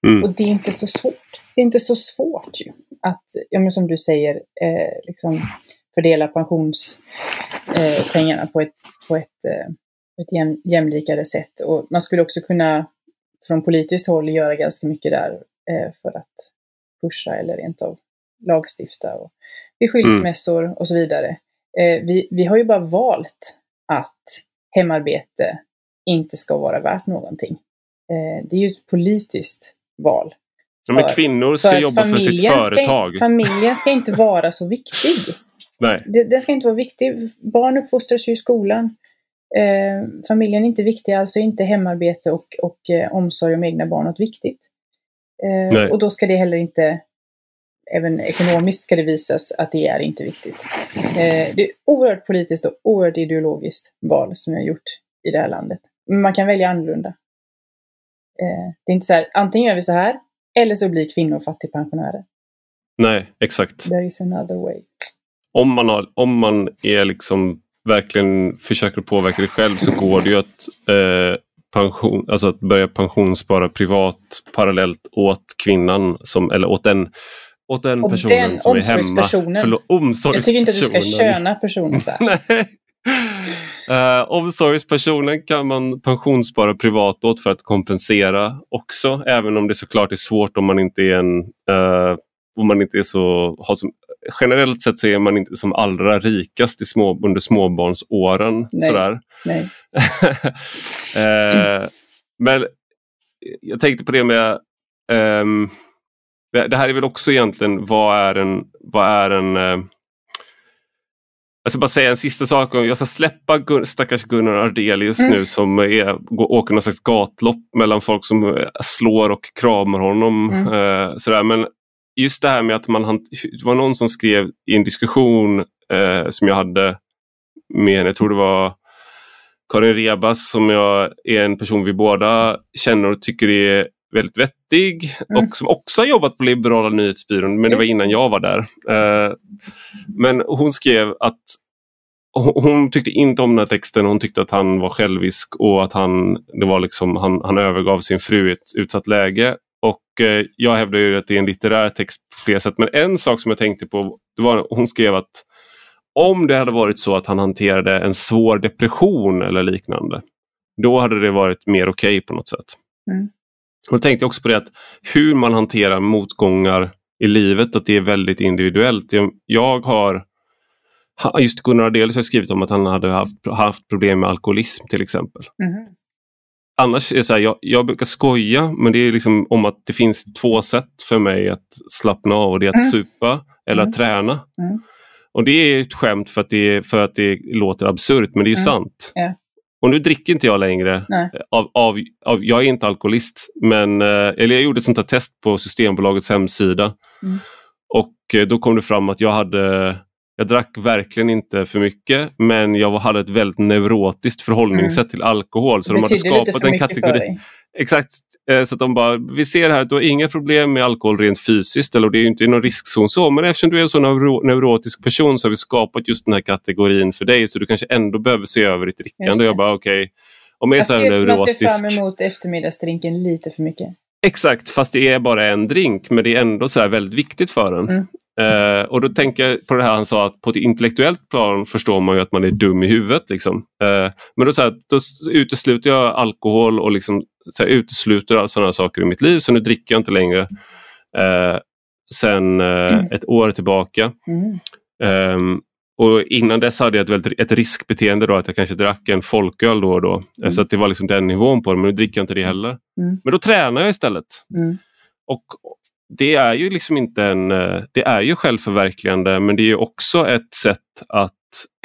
Mm. Och det är inte så svårt. Det är inte så svårt ju att, ja, men som du säger, eh, liksom fördela pensionspengarna eh, på ett, på ett, eh, ett jäm, jämlikare sätt. Och man skulle också kunna från politiskt håll göra ganska mycket där eh, för att pusha eller rent av lagstifta och vid skilsmässor mm. och så vidare. Eh, vi, vi har ju bara valt att hemarbete inte ska vara värt någonting. Eh, det är ju ett politiskt val. Ja, men kvinnor ska för jobba för sitt företag. Ska, familjen ska inte vara så viktig. Nej. Den ska inte vara viktig. Barn uppfostras ju i skolan. Eh, familjen är inte viktig, alltså inte hemarbete och, och eh, omsorg om egna barn något viktigt. Eh, och då ska det heller inte även ekonomiskt ska det visas att det är inte viktigt. Eh, det är oerhört politiskt och oerhört ideologiskt val som jag gjort i det här landet. Men man kan välja annorlunda. Eh, det är inte så här, antingen gör vi så här eller så blir kvinnor fattigpensionärer. Nej, exakt. There is another way. Om man, har, om man är liksom verkligen försöker påverka det själv så går det ju att, eh, pension, alltså att börja pensionsspara privat parallellt åt kvinnan som, eller åt den åt den och personen den som är hemma. Förlåt, Jag tycker inte att du ska köna personen så här. Uh, omsorgspersonen kan man pensionsspara privat åt för att kompensera också, även om det såklart är svårt om man inte är en uh, om man inte är så, har som, generellt sett så är man inte som allra rikast i små, under småbarnsåren. Nej. Sådär. Nej. uh, men jag tänkte på det med um, det, det, här är väl också egentligen vad är en, vad är en eh, jag ska bara säga en sista sak. Jag ska släppa Gun stackars Gunnar Ardelius mm. nu som är, åker någon slags gatlopp mellan folk som eh, slår och kramar honom. Mm. Eh, sådär. Men just det här med att man... Det var någon som skrev i en diskussion eh, som jag hade med jag tror det var Karin Rebas som jag är en person vi båda känner och tycker är väldigt vettig mm. och som också har jobbat på Liberala nyhetsbyrån men det var innan jag var där. Uh, men hon skrev att hon tyckte inte om den här texten. Hon tyckte att han var självisk och att han, det var liksom, han, han övergav sin fru i ett utsatt läge. Och eh, jag hävdar ju att det är en litterär text på flera sätt. Men en sak som jag tänkte på, det var hon skrev att om det hade varit så att han hanterade en svår depression eller liknande, då hade det varit mer okej okay på något sätt. Mm. Och då tänkte jag också på det att hur man hanterar motgångar i livet, att det är väldigt individuellt. Jag, jag har Just Gunnar Ardelius har skrivit om att han hade haft, haft problem med alkoholism till exempel. Mm. Annars är det så här, jag, jag, brukar skoja men det är liksom om att det finns två sätt för mig att slappna av och det är att mm. supa eller att träna. Och det är ett skämt för att det, för att det låter absurt men det är ju sant. Ja. Och nu dricker inte jag längre. Av, av, av, jag är inte alkoholist men eh, eller jag gjorde ett sånt här test på Systembolagets hemsida. Mm. Och eh, då kom det fram att jag hade jag drack verkligen inte för mycket men jag hade ett väldigt neurotiskt förhållningssätt mm. till alkohol. Så det de hade skapat en kategori. Exakt, eh, så att de bara, vi ser här att du har inga problem med alkohol rent fysiskt eller det är inte i någon riskzon så men eftersom du är en sån neuro neurotisk person så har vi skapat just den här kategorin för dig så du kanske ändå behöver se över ditt drickande. Jag bara okej, okay. om jag är så här neurotisk. Man ser fram emot eftermiddagsdrinken lite för mycket. Exakt, fast det är bara en drink men det är ändå så väldigt viktigt för en. Mm. Uh, och då tänker jag på det här han sa att på ett intellektuellt plan förstår man ju att man är dum i huvudet. Liksom. Uh, men då, så här, då utesluter jag alkohol och liksom, så här, utesluter sådana saker i mitt liv så nu dricker jag inte längre. Uh, sen mm. ett år tillbaka. Mm. Um, och innan dess hade jag ett, ett riskbeteende då att jag kanske drack en folköl då och då. Mm. Så att det var liksom den nivån på det men nu dricker jag inte det heller. Mm. Men då tränar jag istället. Mm. Och det är ju liksom inte en, eh, det är ju självförverkligande men det är ju också ett sätt att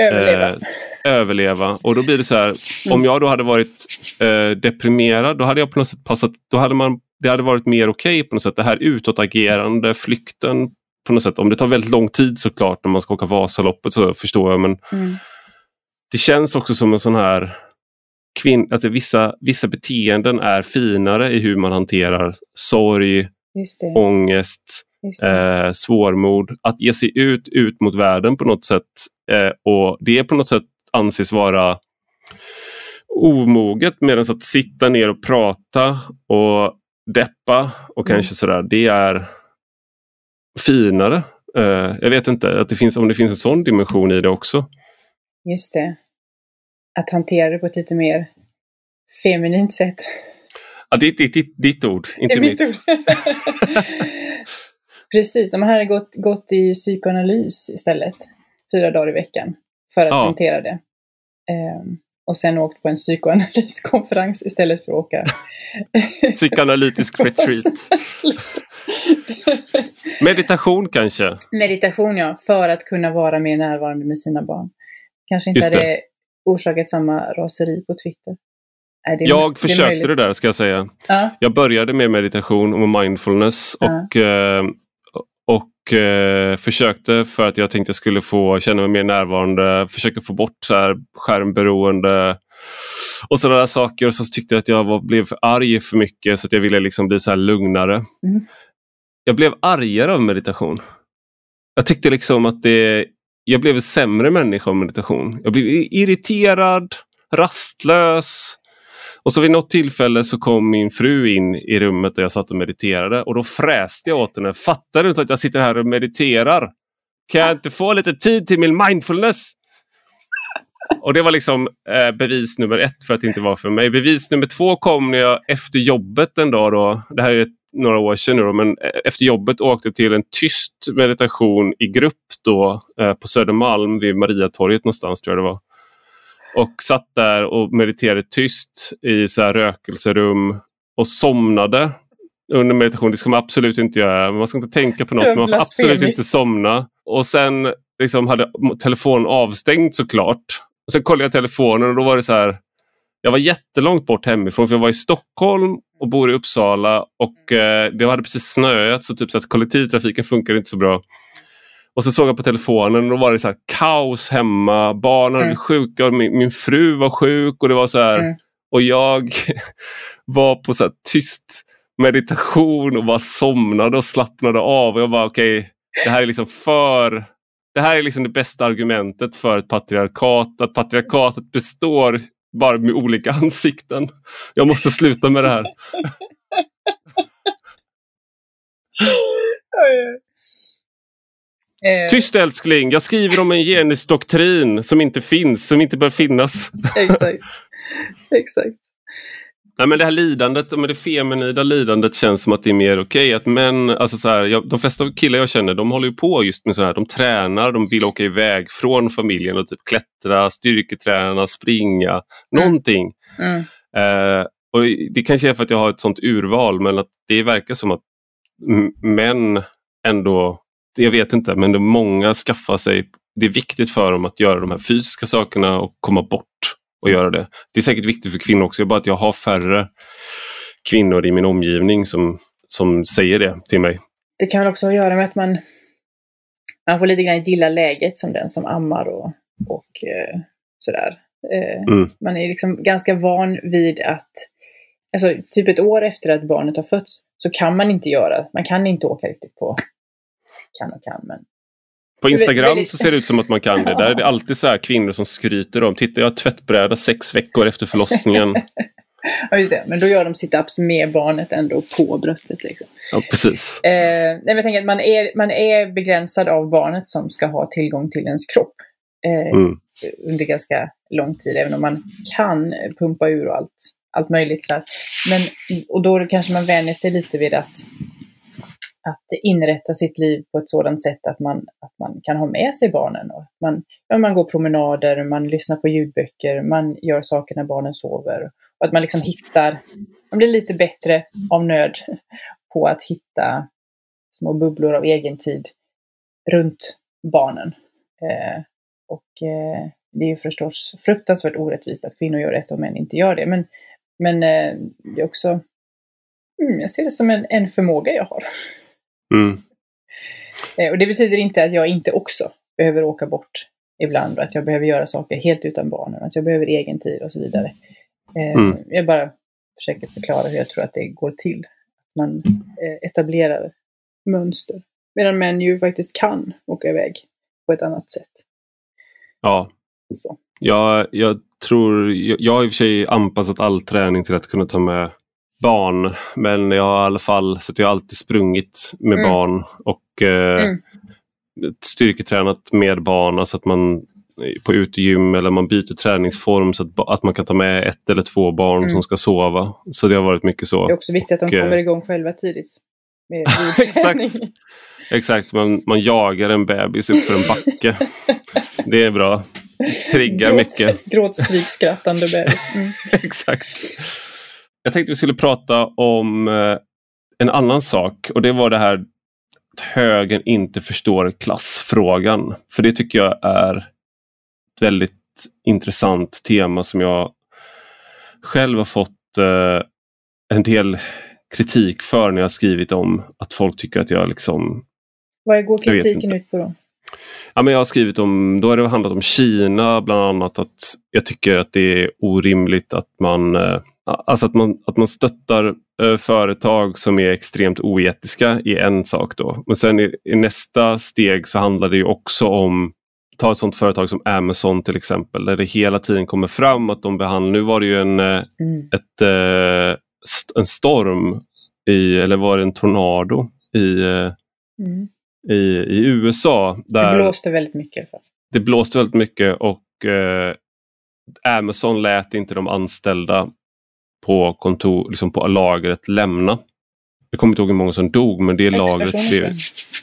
överleva. Eh, överleva. Och då blir det så här, mm. om jag då hade varit eh, deprimerad då hade jag på något sätt passat, då hade man, det hade varit mer okej okay på något sätt. Det här utåtagerande, flykten på något sätt. Om det tar väldigt lång tid såklart när man ska åka Vasaloppet så förstår jag men mm. det känns också som en sån här kvinn, att vissa, vissa beteenden är finare i hur man hanterar sorg, ångest, eh, svårmod. Att ge sig ut, ut mot världen på något sätt eh, och det på något sätt anses vara omoget medan att sitta ner och prata och deppa och mm. kanske sådär, det är finare. Uh, jag vet inte att det finns, om det finns en sån dimension i det också. Just det. Att hantera det på ett lite mer feminint sätt. Ja, det är ditt, ditt, ditt ord, inte mitt. mitt. Precis, om man hade gått, gått i psykoanalys istället fyra dagar i veckan för att ja. hantera det. Um, och sen åkt på en psykoanalyskonferens istället för att åka... Psykoanalytisk retreat. Meditation kanske? Meditation ja, för att kunna vara mer närvarande med sina barn. Kanske inte Just hade orsakat samma raseri på Twitter. Nej, det, jag det försökte det där ska jag säga. Ja. Jag började med meditation och mindfulness ja. och, eh, och eh, försökte för att jag tänkte jag skulle få känna mig mer närvarande, försökte få bort så här skärmberoende och sådana där saker. Och så tyckte jag att jag var, blev för arg för mycket så att jag ville liksom bli så lugnare. Mm. Jag blev argare av meditation. Jag tyckte liksom att det, jag blev en sämre människa av meditation. Jag blev irriterad, rastlös. Och så vid något tillfälle så kom min fru in i rummet där jag satt och mediterade och då fräste jag åt henne. Fattar du inte att jag sitter här och mediterar? Kan jag inte få lite tid till min mindfulness? Och det var liksom eh, bevis nummer ett för att det inte var för mig. Bevis nummer två kom när jag efter jobbet en dag då, det här är ett, några år sedan nu då, men eh, efter jobbet åkte till en tyst meditation i grupp då eh, på Södermalm vid Mariatorget någonstans tror jag det var. Och satt där och mediterade tyst i så här rökelserum och somnade under meditation. Det ska man absolut inte göra. Man ska inte tänka på något. Men man får absolut inte somna. Och sen liksom hade telefonen avstängd såklart. Och sen kollade jag telefonen och då var det så här. Jag var jättelångt bort hemifrån för jag var i Stockholm och bor i Uppsala och eh, det hade precis snöat så, typ, så att kollektivtrafiken funkar inte så bra. Och så såg jag på telefonen och då var det så här kaos hemma. Barnen mm. blev sjuka och min, min, fru var sjuk och det var så här. Mm. Och jag var på så tyst meditation och bara somnade och slappnade av. Och jag bara okej, okay, det här är liksom för det här är liksom det bästa argumentet för ett patriarkat. Att patriarkatet består bara med olika ansikten. Jag måste sluta med det här. Eh. Tyst älskling, jag skriver om en genusdoktrin som inte finns, som inte bör finnas. Exakt. Exakt. Nej, men det här lidandet, men det feminida lidandet känns som att det är mer okej. Okay. Att män, alltså så här, jag, de flesta killar jag känner de håller ju på just med så här, de tränar, de vill åka iväg från familjen och typ klättra, styrketräna, springa, mm. någonting. Mm. Eh, och Det kanske är för att jag har ett sånt urval men att det verkar som att män ändå jag vet inte, men många skaffar sig, det är viktigt för dem att göra de här fysiska sakerna och komma bort och göra det. Det är säkert viktigt för kvinnor också, bara att jag har färre kvinnor i min omgivning som, som säger det till mig. Det kan också ha att göra med att man, man får lite grann gilla läget som den som ammar och, och eh, sådär. Eh, mm. Man är liksom ganska van vid att, alltså typ ett år efter att barnet har fötts, så kan man inte göra, man kan inte åka riktigt på, kan och kan, men på Instagram så ser det ut som att man kan det. Där är det alltid så kvinnor som skryter om, titta jag har tvättbräda sex veckor efter förlossningen. ja, just det. Men då gör de situps med barnet ändå på bröstet. Liksom. Ja, precis. Eh, nej, jag tänker att man är, man är begränsad av barnet som ska ha tillgång till ens kropp. Eh, mm. Under ganska lång tid, även om man kan pumpa ur och allt, allt möjligt. Där. Men, och då kanske man vänjer sig lite vid att att inrätta sitt liv på ett sådant sätt att man, att man kan ha med sig barnen. Och man, ja, man går promenader, man lyssnar på ljudböcker, man gör saker när barnen sover. Och att man liksom hittar, man blir lite bättre av nöd på att hitta små bubblor av egen tid runt barnen. Eh, och eh, det är ju förstås fruktansvärt orättvist att kvinnor gör det och män inte gör det. Men, men eh, det är också, mm, jag ser det som en, en förmåga jag har. Mm. Eh, och det betyder inte att jag inte också behöver åka bort ibland och att jag behöver göra saker helt utan barnen, att jag behöver egen tid och så vidare. Eh, mm. Jag bara försöker förklara hur jag tror att det går till. Man eh, etablerar mönster. Medan män ju faktiskt kan åka iväg på ett annat sätt. Ja. Så. Jag, jag tror, jag, jag har i och för sig anpassat all träning till att kunna ta med barn men jag har i alla fall så jag har alltid sprungit med mm. barn och eh, mm. styrketränat med barn. Alltså att man på utegym eller man byter träningsform så att, att man kan ta med ett eller två barn mm. som ska sova. Så det har varit mycket så. Det är också viktigt att de och, kommer igång själva tidigt. exakt. Exakt, man, man jagar en bebis upp för en backe. det är bra. Triggar Gråt, mycket. Gråtskrikskrattande bebis. Mm. Exakt. Jag tänkte vi skulle prata om eh, en annan sak och det var det här att högern inte förstår klassfrågan. För det tycker jag är ett väldigt intressant tema som jag själv har fått eh, en del kritik för när jag skrivit om att folk tycker att jag liksom... Vad går kritiken ut på då? Ja, men jag har skrivit om, då har det handlat om Kina bland annat att jag tycker att det är orimligt att man eh, Alltså att man, att man stöttar eh, företag som är extremt oetiska i en sak då. Men sen i, i, nästa steg så handlar det ju också om Ta ett sånt företag som Amazon till exempel där det hela tiden kommer fram att de behandlar, nu var det ju en, eh, mm. ett, eh, en storm i, eller var det en tornado i, mm. i, i USA. Där det blåste väldigt mycket. Det blåste väldigt mycket och eh, Amazon lät inte de anställda på, kontor, liksom på lagret lämna. Jag kommer inte ihåg hur många som dog men det lagret blev...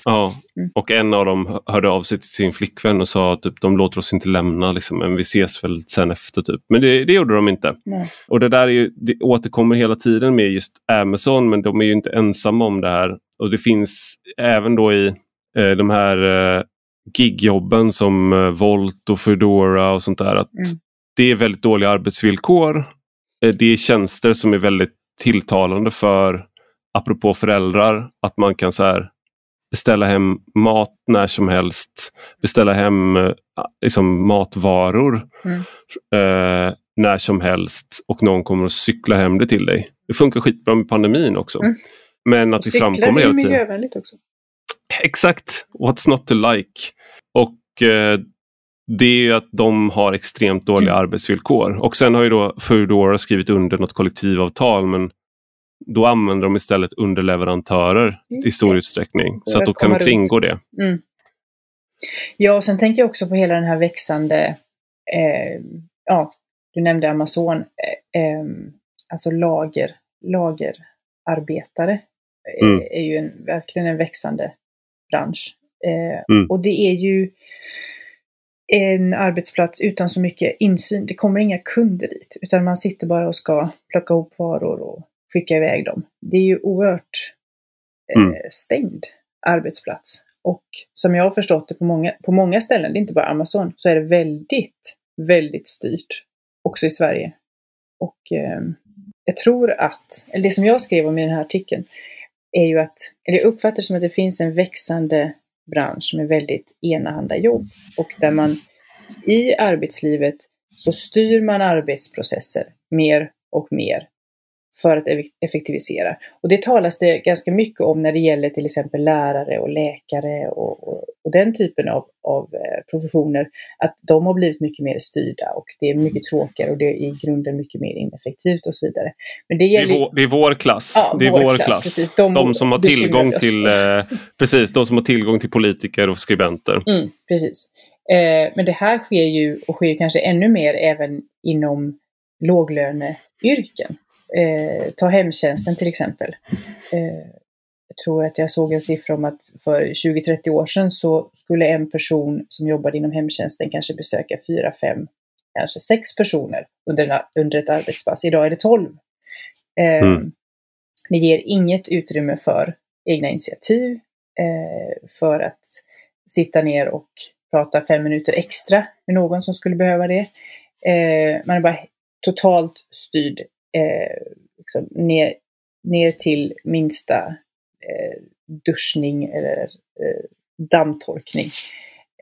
Ja, mm. och en av dem hörde av sig till sin flickvän och sa att typ, de låter oss inte lämna liksom, men vi ses väl sen efter. Typ. Men det, det gjorde de inte. Nej. Och det där är ju, det återkommer hela tiden med just Amazon men de är ju inte ensamma om det här. Och det finns även då i eh, de här eh, gigjobben som eh, Volt och Foodora och sånt där. att mm. Det är väldigt dåliga arbetsvillkor det är tjänster som är väldigt tilltalande för, apropå föräldrar, att man kan så här, beställa hem mat när som helst, beställa hem eh, liksom, matvaror mm. eh, när som helst och någon kommer och cykla hem det till dig. Det funkar skitbra med pandemin också. Mm. Men att vi framkommer hela tiden. Cyklar är miljövänligt också. Exakt, what's not to like. Och eh, det är ju att de har extremt dåliga mm. arbetsvillkor. Och sen har ju då Foodora skrivit under något kollektivavtal men då använder de istället underleverantörer mm. i stor utsträckning. Så att då kan de kringgå det. Mm. Ja, och sen tänker jag också på hela den här växande, eh, ja, du nämnde Amazon, eh, eh, alltså lager, lagerarbetare mm. är ju en, verkligen en växande bransch. Eh, mm. Och det är ju en arbetsplats utan så mycket insyn. Det kommer inga kunder dit, utan man sitter bara och ska plocka ihop varor och skicka iväg dem. Det är ju oerhört eh, mm. stängd arbetsplats. Och som jag har förstått det på många, på många ställen, det är inte bara Amazon, så är det väldigt, väldigt styrt. Också i Sverige. Och eh, jag tror att, eller det som jag skrev om i den här artikeln, är ju att, eller jag uppfattar det som att det finns en växande bransch med väldigt enahanda jobb. Och där man i arbetslivet så styr man arbetsprocesser mer och mer för att effektivisera. Och det talas det ganska mycket om när det gäller till exempel lärare och läkare och, och, och den typen av, av eh, professioner. Att de har blivit mycket mer styrda och det är mycket tråkigare och det är i grunden mycket mer ineffektivt och så vidare. Men det, gäller... det, är, vår, det är vår klass. Ja, det är vår, vår klass. klass. Precis. De, de, som har tillgång till, eh, precis, de som har tillgång till politiker och skribenter. Mm, precis. Eh, men det här sker ju och sker kanske ännu mer även inom låglöneyrken. Eh, ta hemtjänsten till exempel. Eh, jag tror att jag såg en siffra om att för 20-30 år sedan så skulle en person som jobbade inom hemtjänsten kanske besöka 4, 5, kanske 6 personer under, under ett arbetspass. Idag är det 12. Eh, mm. Det ger inget utrymme för egna initiativ, eh, för att sitta ner och prata fem minuter extra med någon som skulle behöva det. Eh, man är bara totalt styrd eh, liksom ner, ner till minsta eh, duschning eller eh, dammtorkning.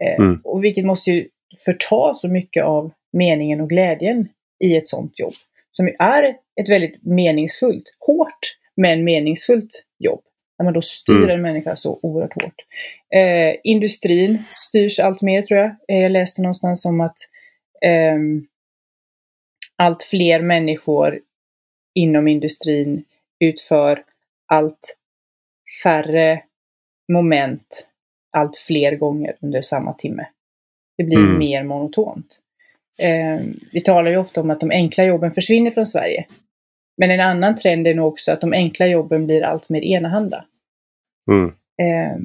Eh, mm. Och vilket måste ju förta så mycket av meningen och glädjen i ett sådant jobb. Som är ett väldigt meningsfullt, hårt men meningsfullt jobb. När man då styr mm. en människa så oerhört hårt. Eh, industrin styrs allt mer tror jag. Eh, jag läste någonstans om att eh, allt fler människor inom industrin utför allt färre moment allt fler gånger under samma timme. Det blir mm. mer monotont. Eh, vi talar ju ofta om att de enkla jobben försvinner från Sverige. Men en annan trend är nog också att de enkla jobben blir allt mer enahanda. Mm. Eh,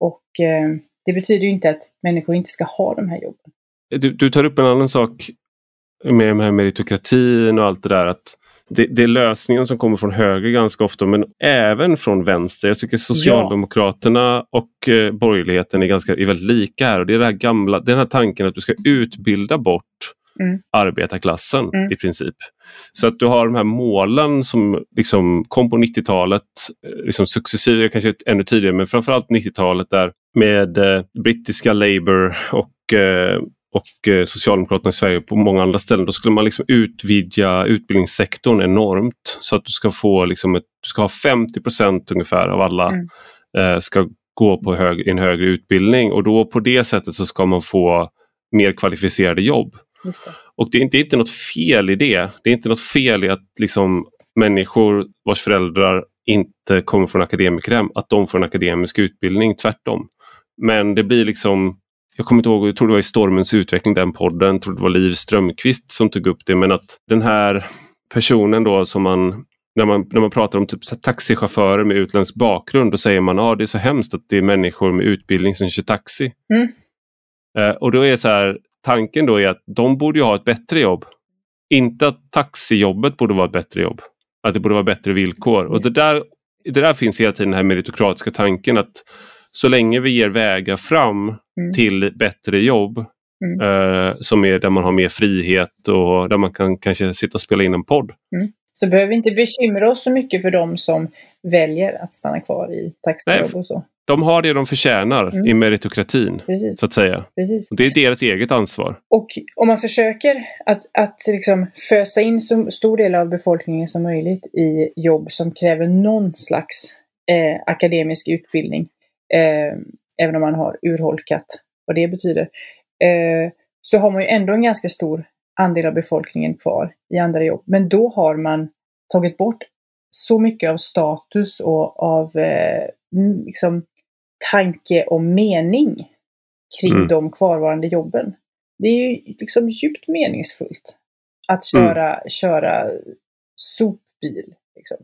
och eh, det betyder ju inte att människor inte ska ha de här jobben. Du, du tar upp en annan sak med de här meritokratin och allt det där. att det, det, är lösningen som kommer från höger ganska ofta men även från vänster. Jag tycker Socialdemokraterna ja. och eh, borgerligheten är, ganska, är väldigt lika här. Och det är det här gamla, den här tanken att du ska utbilda bort mm. arbetarklassen mm. i princip. Så att du har de här målen som liksom kom på 90-talet, eh, liksom successivt, kanske ännu tidigare, men framförallt 90-talet där med eh, brittiska Labour och eh, och eh, Socialdemokraterna i Sverige på många andra ställen, då skulle man liksom utvidga utbildningssektorn enormt så att du ska få liksom ett, du ska ha 50% ungefär av alla mm. eh, ska gå på hög, en högre utbildning och då på det sättet så ska man få mer kvalificerade jobb. Det. Och det är, inte, det är inte något fel i det. Det är inte något fel i att liksom människor vars föräldrar inte kommer från akademikerhem, att de får en akademisk utbildning, tvärtom. Men det blir liksom jag kommer inte ihåg, jag tror det var i Stormens utveckling, den podden, jag tror det var Liv Strömqvist som tog upp det, men att den här personen då som man när man, när man pratar om typ taxichaufförer med utländsk bakgrund, då säger man att ah, det är så hemskt att det är människor med utbildning som kör taxi. Mm. Eh, och då är så här, tanken då är att de borde ha ett bättre jobb. Inte att taxijobbet borde vara ett bättre jobb. Att det borde vara bättre villkor. Och det där, det där finns hela tiden den här meritokratiska tanken att så länge vi ger vägar fram mm. till bättre jobb mm. eh, som är där man har mer frihet och där man kan kanske sitta och spela in en podd. Mm. Så behöver vi inte bekymra oss så mycket för de som väljer att stanna kvar i taxijobb och så. De har det de förtjänar mm. i meritokratin, Precis. så att säga. Precis. det är deras eget ansvar. Och om man försöker att, att liksom fösa in så stor del av befolkningen som möjligt i jobb som kräver någon slags eh, akademisk utbildning eh, även om man har urholkat vad det betyder, eh, så har man ju ändå en ganska stor andel av befolkningen kvar i andra jobb. Men då har man tagit bort så mycket av status och av eh, liksom, tanke och mening kring mm. de kvarvarande jobben. Det är ju liksom djupt meningsfullt att köra, mm. köra sopbil. Liksom.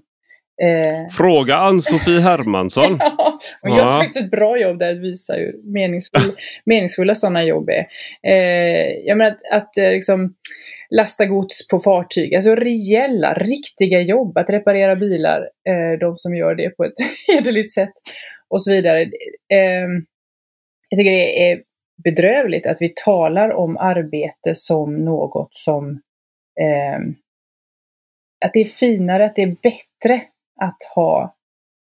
Eh... Fråga Ann-Sofie Hermansson. ja, jag har faktiskt ett bra jobb där att visa hur meningsfull, meningsfulla sådana jobb är. Eh, jag menar att, att eh, liksom, lasta gods på fartyg, alltså reella, riktiga jobb, att reparera bilar, eh, de som gör det på ett hederligt sätt och så vidare. Eh, jag tycker det är bedrövligt att vi talar om arbete som något som eh, att det är finare, att det är bättre att ha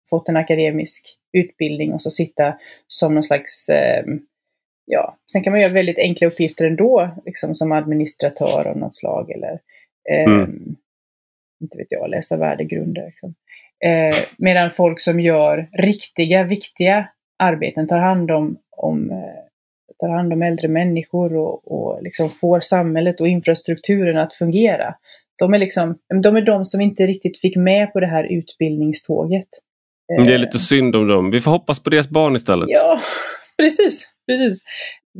fått en akademisk utbildning och så sitta som någon slags eh, Ja, sen kan man göra väldigt enkla uppgifter ändå, liksom som administratör av något slag eller eh, mm. inte vet jag, läsa värdegrunder. Liksom. Eh, medan folk som gör riktiga, viktiga arbeten, tar hand om, om, eh, tar hand om äldre människor och, och liksom får samhället och infrastrukturen att fungera. De är, liksom, de är de som inte riktigt fick med på det här utbildningståget. Det är lite synd om dem. Vi får hoppas på deras barn istället. Ja, precis. precis.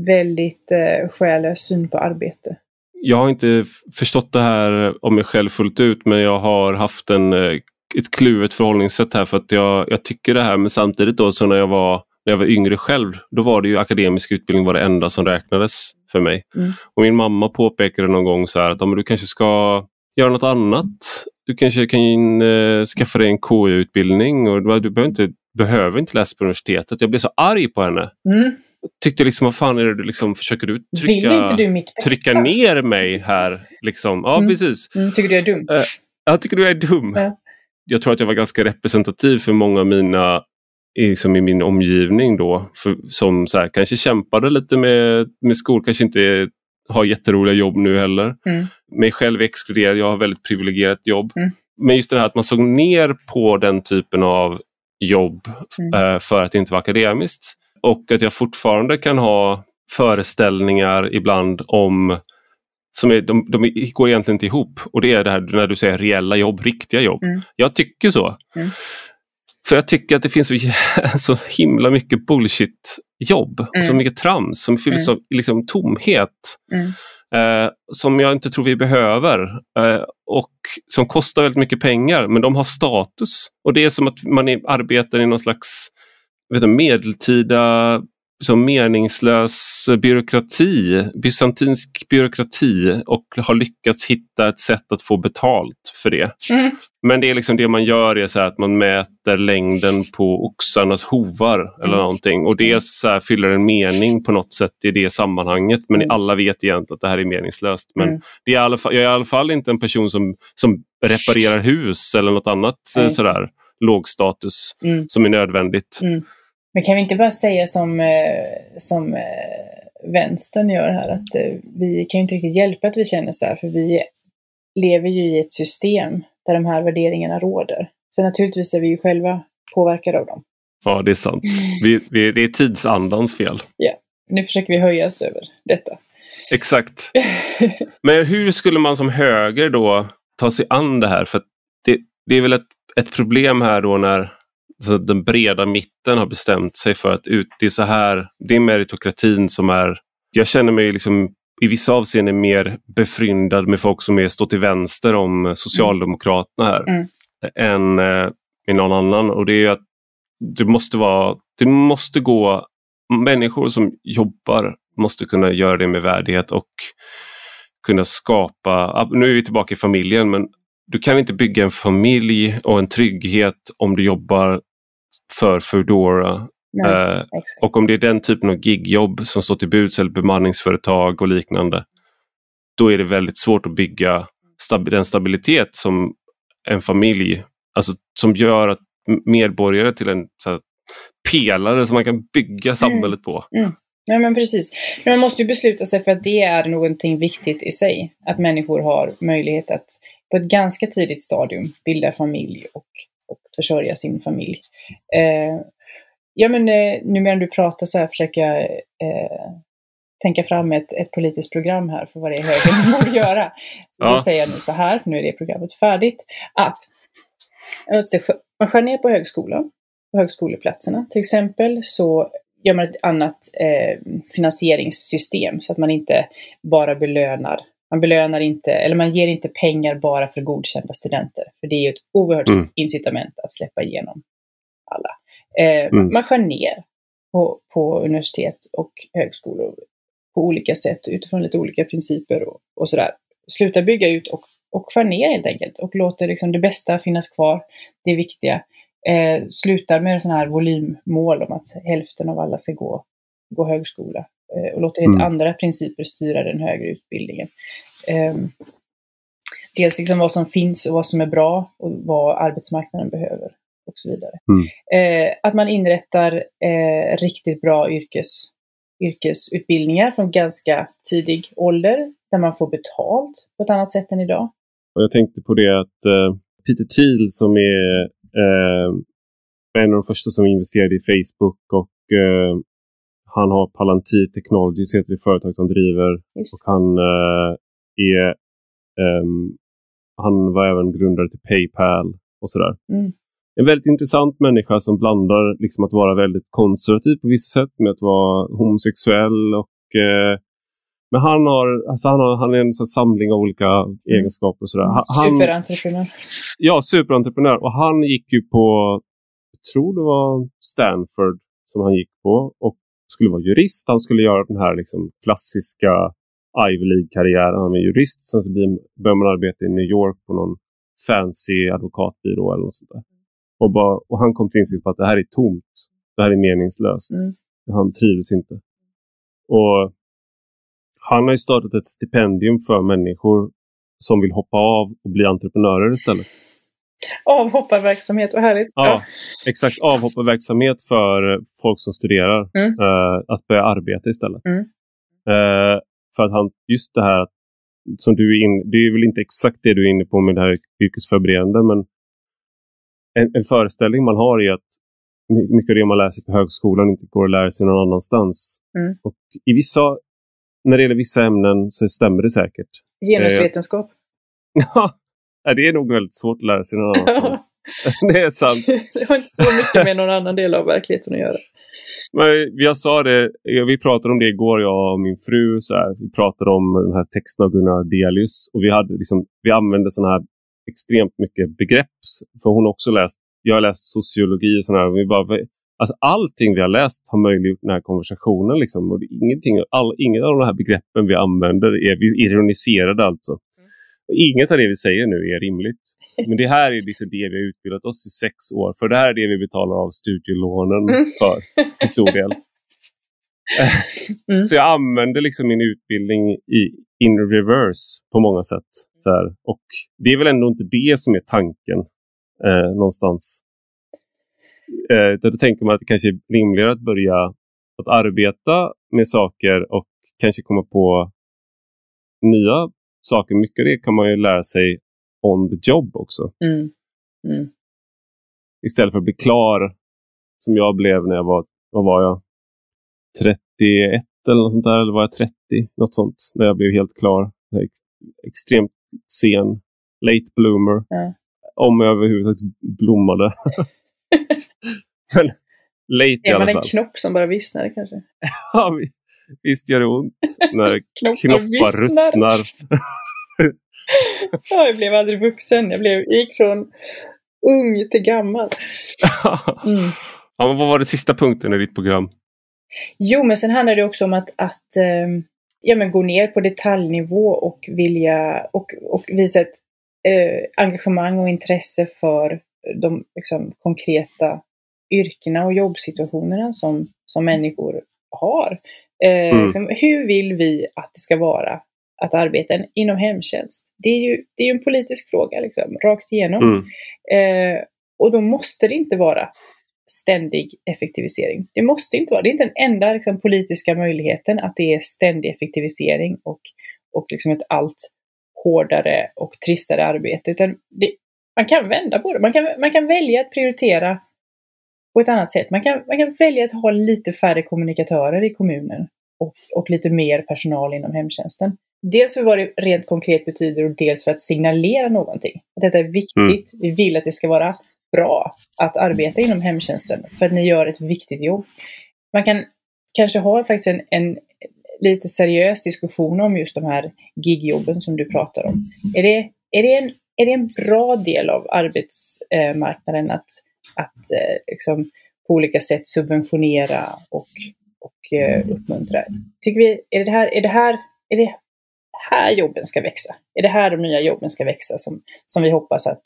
Väldigt eh, själlös syn på arbete. Jag har inte förstått det här om mig själv fullt ut men jag har haft en, eh, ett kluvet förhållningssätt här för att jag, jag tycker det här men samtidigt då så när jag var när jag var yngre själv, då var det ju akademisk utbildning var det enda som räknades för mig. Mm. Och Min mamma påpekade någon gång så här att du kanske ska göra något annat. Du kanske kan äh, skaffa dig en KU-utbildning och du behöver inte, behöver inte läsa på universitetet. Jag blev så arg på henne. Mm. Tyckte liksom, vad fan är det du liksom, försöker du trycka, du trycka ner mig här? Liksom. Ja, mm. precis. Mm, tycker du är dum? Äh, jag tycker du är dum. Ja. Jag tror att jag var ganska representativ för många av mina liksom i min omgivning då, för, som så här, kanske kämpade lite med, med skol, kanske inte har jätteroliga jobb nu heller. Mm. Mig själv exkluderad, jag har väldigt privilegierat jobb. Mm. Men just det här att man såg ner på den typen av jobb mm. eh, för att det inte var akademiskt. Och att jag fortfarande kan ha föreställningar ibland om som är, de, de går egentligen inte ihop och det är det här när du säger reella jobb, riktiga jobb. Mm. Jag tycker så. Mm. För jag tycker att det finns så, så himla mycket bullshit-jobb, mm. så mycket trams som fylls mm. av liksom, tomhet. Eh, som jag inte tror vi behöver eh, och som kostar väldigt mycket pengar men de har status. Och det är som att man är, arbetar i någon slags vet du, medeltida som meningslös byråkrati, bysantinsk byråkrati och har lyckats hitta ett sätt att få betalt för det. Mm. Men det är liksom det man gör är så att man mäter längden på oxarnas hovar eller mm. någonting och det så fyller en mening på något sätt i det sammanhanget men mm. alla vet egentligen att det här är meningslöst. Men mm. det är fall, jag är i alla fall inte en person som, som reparerar hus eller något annat sådär lågstatus mm. som är nödvändigt. Men kan vi inte bara säga som, eh, som eh, vänstern gör här, att eh, vi kan ju inte riktigt hjälpa att vi känner så här, för vi lever ju i ett system där de här värderingarna råder. Så naturligtvis är vi ju själva påverkade av dem. Ja, det är sant. Vi, vi, det är tidsandans fel. Ja, nu försöker vi höja oss över detta. Exakt. Men hur skulle man som höger då ta sig an det här? För det, det är väl ett, ett problem här då när så den breda mitten har bestämt sig för att ut, det är så här, det är meritokratin som är, jag känner mig liksom i vissa avseenden mer befryndad med folk som är står till vänster om Socialdemokraterna här mm. än eh, med någon annan och det är att det måste vara, det måste gå, människor som jobbar måste kunna göra det med värdighet och kunna skapa, nu är vi tillbaka i familjen men du kan inte bygga en familj och en trygghet om du jobbar för Foodora. Nej, eh, och om det är den typen av gigjobb som står till buds eller bemanningsföretag och liknande. Då är det väldigt svårt att bygga stab den stabilitet som en familj, alltså som gör att medborgare till en här, pelare som man kan bygga mm. samhället mm. på. Mm. Ja men precis. Men man måste ju besluta sig för att det är någonting viktigt i sig. Att människor har möjlighet att på ett ganska tidigt stadium bilda familj och och försörja sin familj. Eh, ja, men eh, nu medan du pratar så här försöker jag eh, tänka fram ett, ett politiskt program här för vad det är högern borde göra. Så ja. Det säger jag nu så här, nu är det programmet färdigt, att man skär ner på högskolan, på högskoleplatserna. Till exempel så gör man ett annat eh, finansieringssystem så att man inte bara belönar man belönar inte, eller man ger inte pengar bara för godkända studenter. För det är ju ett oerhört mm. incitament att släppa igenom alla. Eh, mm. Man skär ner på, på universitet och högskolor på olika sätt utifrån lite olika principer och, och sådär. Sluta bygga ut och, och skär ner helt enkelt och låter liksom det bästa finnas kvar, det viktiga. Eh, slutar med sådana här volymmål om att hälften av alla ska gå gå högskola och låter helt mm. andra principer styra den högre utbildningen. Um, dels liksom vad som finns och vad som är bra och vad arbetsmarknaden behöver och så vidare. Mm. Eh, att man inrättar eh, riktigt bra yrkes, yrkesutbildningar från ganska tidig ålder där man får betalt på ett annat sätt än idag. Och jag tänkte på det att eh, Peter Thiel som är eh, en av de första som investerade i Facebook och eh, han har Palantir Technologies, heter det företag som driver. Just. Och han eh, är um, han var även grundare till Paypal och sådär. Mm. En väldigt intressant människa som blandar liksom att vara väldigt konservativ på vissa sätt med att vara homosexuell. och eh, Men han, har, alltså han, har, han är en sån samling av olika mm. egenskaper. och sådär. Han, superentreprenör. Ja, superentreprenör. Och han gick ju på, jag tror det var Stanford som han gick på och skulle vara jurist. Han skulle göra den här liksom klassiska Ivy League-karriär. Han är jurist. Sen så börjar man arbeta i New York på någon fancy advokatbyrå eller något sånt där. Och, bara, och han kom till insikt på att det här är tomt. Det här är meningslöst. Mm. Han trivs inte. Och han har ju startat ett stipendium för människor som vill hoppa av och bli entreprenörer istället. Avhopparverksamhet, vad härligt. Ja, ja. exakt. Avhopparverksamhet för folk som studerar. Mm. Uh, att börja arbeta istället. Mm. Uh, för att han, just det här som du är inne, det är väl inte exakt det du är inne på med det här yrkesförberedande, men en, en föreställning man har är att mycket av det man läser på högskolan inte går att lära sig någon annanstans. Mm. Och i vissa, när det gäller vissa ämnen så stämmer det säkert. Genusvetenskap? Ja, det är nog väldigt svårt att lära sig någon annanstans. det är sant. det har inte så mycket med någon annan del av verkligheten att göra. Men jag sa det, vi pratade om det igår, jag och min fru. Så här, vi pratade om den här texten av Gunnar Delius. Och vi, hade liksom, vi använde sådana här extremt mycket begrepp. För hon har också läst, jag har läst sociologi och sådär. Vi bara, alltså allting vi har läst har möjliggjort den här konversationen. Liksom. Och ingenting, all, inget av de här begreppen vi använder är vi ironiserade alltså. Inget av det vi säger nu är rimligt. Men det här är liksom det vi har utbildat oss i sex år för. Det här är det vi betalar av studielånen mm. för till stor del. Mm. Så jag använder liksom min utbildning i in reverse på många sätt. Så här. Och det är väl ändå inte det som är tanken eh, någonstans. Eh, då tänker man att det kanske är rimligare att börja att arbeta med saker och kanske komma på nya saker. Mycket av det kan man ju lära sig on the job också. Mm. Mm. Istället för att bli klar som jag blev när jag var, vad var jag? 31 eller något sånt där, eller var jag 30? Något sånt, när jag blev helt klar. Ex extremt sen, late bloomer. Mm. Om jag överhuvudtaget blommade. Men late. Är man en knopp som bara vissnar kanske? ja, Visst gör det ont när knoppar ruttnar. jag blev aldrig vuxen. Jag blev, gick från ung till gammal. Mm. Ja, vad var det sista punkten i ditt program? Jo, men sen handlar det också om att, att ähm, ja, men gå ner på detaljnivå och vilja och, och visa ett äh, engagemang och intresse för de liksom, konkreta yrkena och jobbsituationerna som, som människor har. Eh, mm. Liksom, hur vill vi att det ska vara att arbeta inom hemtjänst? Det är ju, det är en politisk fråga, liksom, rakt igenom. Mm. Eh, och då måste det inte vara ständig effektivisering. Det måste inte vara. Det är inte den enda liksom, politiska möjligheten att det är ständig effektivisering och, och liksom ett allt hårdare och tristare arbete. Utan det, man kan vända på det. Man kan, man kan välja att prioritera på ett annat sätt. Man kan, man kan välja att ha lite färre kommunikatörer i kommunen och, och lite mer personal inom hemtjänsten. Dels för vad det rent konkret betyder och dels för att signalera någonting. Att detta är viktigt. Mm. Vi vill att det ska vara bra att arbeta inom hemtjänsten för att ni gör ett viktigt jobb. Man kan kanske ha faktiskt en, en lite seriös diskussion om just de här gigjobben som du pratar om. Är det, är det, en, är det en bra del av arbetsmarknaden att att eh, liksom, på olika sätt subventionera och, och eh, uppmuntra. Tycker vi, är det här, är det här, är det här jobben ska växa? Är det här de nya jobben ska växa som, som vi hoppas att,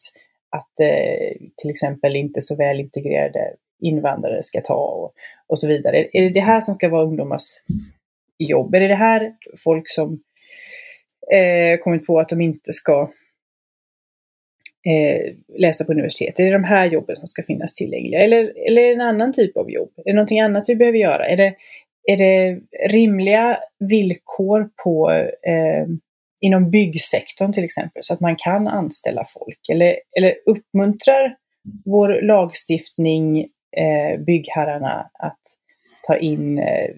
att eh, till exempel inte så väl integrerade invandrare ska ta och, och så vidare. Är, är det det här som ska vara ungdomars jobb? Är det det här folk som eh, kommit på att de inte ska eh, läsa på universitet? Är det de här jobben som ska finnas tillgängliga? Eller, eller är det en annan typ av jobb? Är det någonting annat vi behöver göra? Är det, är det rimliga villkor på eh, inom byggsektorn till exempel, så att man kan anställa folk? Eller, eller uppmuntrar vår lagstiftning eh, byggherrarna att ta in eh,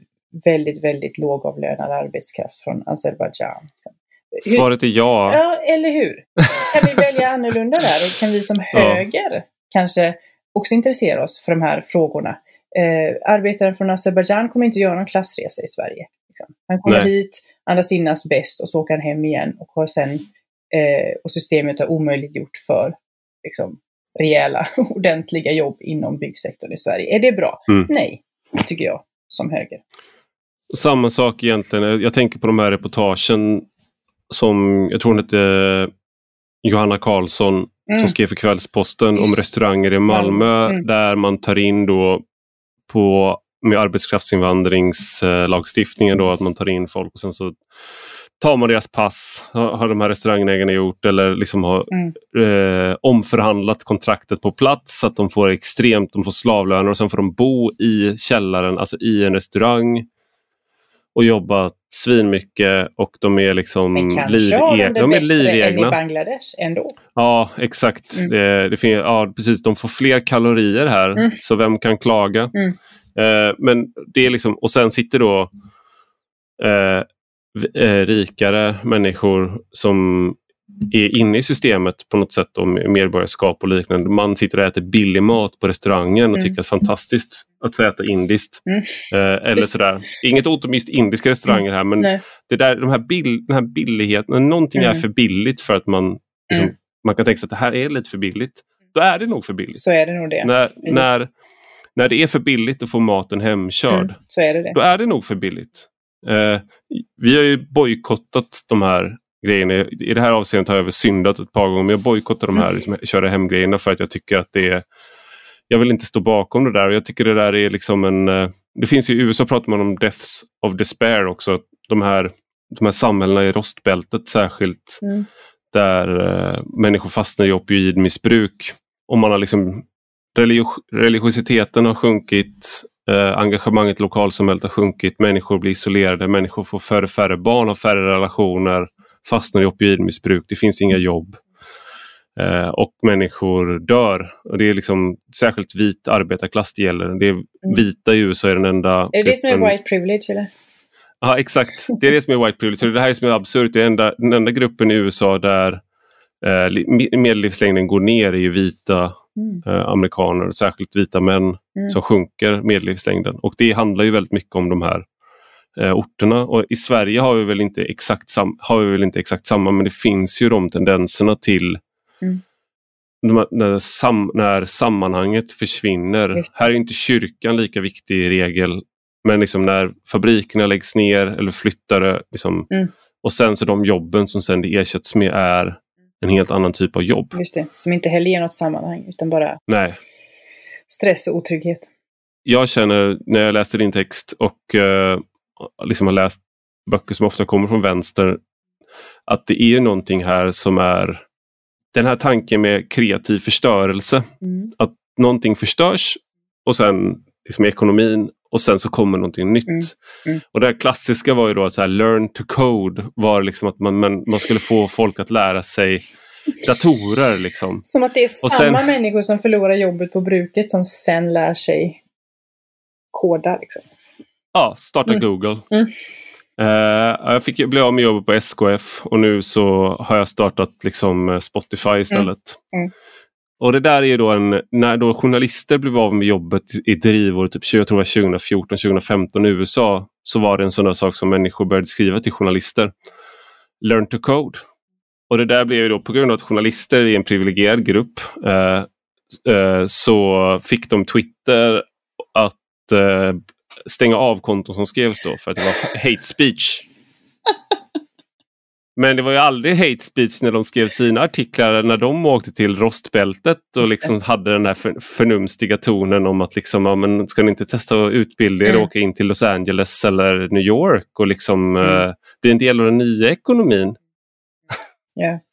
väldigt, väldigt lågavlönad arbetskraft från Azerbajdzjan? Svaret är ja. Ja, eller hur? Kan vi välja annorlunda där? Och kan vi som höger ja. kanske också intressera oss för de här frågorna? Eh, arbetaren från Azerbajdzjan kommer inte göra någon klassresa i Sverige. Liksom. Han kommer Nej. hit, andas in bäst och så åker han hem igen och har sen eh, och systemet har omöjliggjort för liksom, rejäla, ordentliga jobb inom byggsektorn i Sverige. Är det bra? Mm. Nej, tycker jag som höger. Samma sak egentligen. Jag tänker på de här reportagen som jag tror hon hette Johanna Karlsson mm. som skrev för Kvällsposten Just. om restauranger i Malmö mm. där man tar in då på med arbetskraftsinvandringslagstiftningen då att man tar in folk och sen så tar man deras pass, har de här restaurangägarna gjort eller liksom har mm. eh, omförhandlat kontraktet på plats så att de får extremt, de får slavlöner och sen får de bo i källaren, alltså i en restaurang och jobba svinmycket och de är liksom Men kanske liv, har de det de är livegna. än i Bangladesh ändå. Ja exakt. Mm. Det, det finns, ja, precis, de får fler kalorier här mm. så vem kan klaga? Mm. Eh, men det är liksom, och sen sitter då eh, eh rikare människor som är inne i systemet på något sätt om medborgarskap och liknande. Man sitter och äter billig mat på restaurangen och mm. tycker att det är fantastiskt att få äta indiskt. Mm. Eh, eller sådär. Inget ont om just indiska restauranger här men det där, de här bill, den här billigheten, någonting mm. är för billigt för att man, liksom, mm. man kan tänka sig att det här är lite för billigt. Då är det nog för billigt. Så är det nog det. När, när, när det är för billigt att få maten hemkörd, mm, så är det det. då är det nog för billigt. Eh, vi har ju bojkottat de här grejerna. I det här avseendet har jag väl syndat ett par gånger men jag bojkottar de här liksom, köra hem-grejerna för att jag tycker att det är jag vill inte stå bakom det där och jag tycker det där är liksom en... Eh, det finns ju i USA pratar man om deaths of despair också. De här, de här samhällena i rostbältet särskilt. Mm. Där uh, människor fastnar i opioidmissbruk. Och man har liksom religiositeten har sjunkit, eh, engagemanget i lokalsamhället har sjunkit, människor blir isolerade, människor får färre färre barn, har färre relationer, fastnar i opioidmissbruk, det finns inga jobb. Eh, och människor dör. Och det är liksom särskilt vit arbetarklass det gäller. Det är mm. vita i USA är den enda... Är det det som är white privilege eller? Ja exakt, det är det som är white privilege. Det här är som är absurt, det är enda, den enda gruppen i USA där eh, medellivslängden går ner är ju vita mm. eh, amerikaner, särskilt vita män, mm. som sjunker medellivslängden. Och det handlar ju väldigt mycket om de här eh, orterna. Och I Sverige har vi, väl inte exakt sam har vi väl inte exakt samma men det finns ju de tendenserna till mm. när, sam när sammanhanget försvinner. Här är inte kyrkan lika viktig i regel men liksom när fabrikerna läggs ner eller flyttar liksom, mm. och sen så de jobben som sen det ersätts med är en helt annan typ av jobb. Just det, som inte heller ger något sammanhang utan bara Nej. stress och otrygghet. Jag känner när jag läste din text och uh, liksom har läst böcker som ofta kommer från vänster att det är någonting här som är den här tanken med kreativ förstörelse. Mm. Att någonting förstörs och sen liksom ekonomin och sen så kommer någonting nytt. Mm. Mm. Och det klassiska var ju då så här, learn to code var liksom att man, man, man skulle få folk att lära sig datorer. Liksom. Som att det är samma sen... människor som förlorar jobbet på bruket som sen lär sig koda. Liksom. Ja, starta mm. Google. Uh, jag fick bli av med jobbet på SKF och nu så har jag startat liksom Spotify istället. Mm. mm. Och det där är då en, när då journalister blev av med jobbet i drivor, typ, jag tror det var 2014-2015 i USA, så var det en sån där sak som människor började skriva till journalister. Learn to code. Och det där blev ju då på grund av att journalister är en privilegierad grupp eh, eh, så fick de Twitter att eh, stänga av konton som skrevs då för att det var hate speech. Men det var ju aldrig hate speech när de skrev sina artiklar när de åkte till rostbältet och liksom hade den här för, förnumstiga tonen om att liksom, ja, men ska ni inte testa att utbilda er och mm. åka in till Los Angeles eller New York och liksom mm. uh, bli en del av den nya ekonomin. Yeah.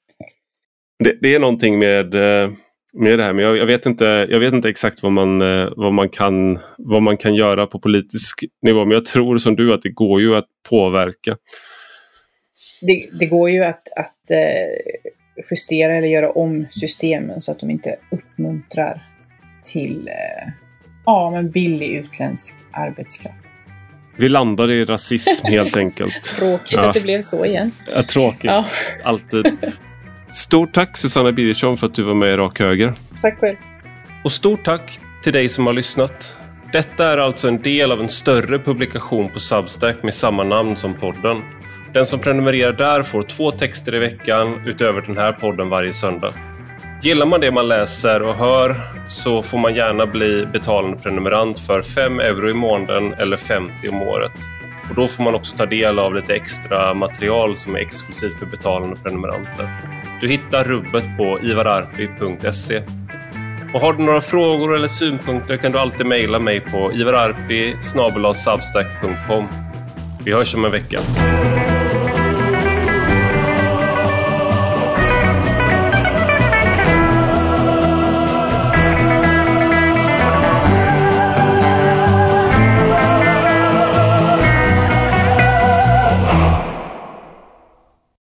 Det, det, är någonting med, uh, med det här men jag, jag, vet inte, jag vet inte exakt vad man, uh, vad, man kan, vad man kan göra på politisk nivå men jag tror som du att det går ju att påverka det, det går ju att, att eh, justera eller göra om systemen så att de inte uppmuntrar till eh, ja, men billig utländsk arbetskraft. Vi landade i rasism helt enkelt. tråkigt ja. att det blev så igen. Ja, tråkigt, ja. alltid. Stort tack Susanna Birgersson för att du var med i Rak Höger. Tack själv. Och stort tack till dig som har lyssnat. Detta är alltså en del av en större publikation på Substack med samma namn som podden. Den som prenumererar där får två texter i veckan utöver den här podden varje söndag. Gillar man det man läser och hör så får man gärna bli betalande prenumerant för 5 euro i månaden eller 50 om året. Och Då får man också ta del av lite extra material som är exklusivt för betalande prenumeranter. Du hittar rubbet på ivararpi.se. Och har du några frågor eller synpunkter kan du alltid mejla mig på ivararpi Vi hörs om en vecka.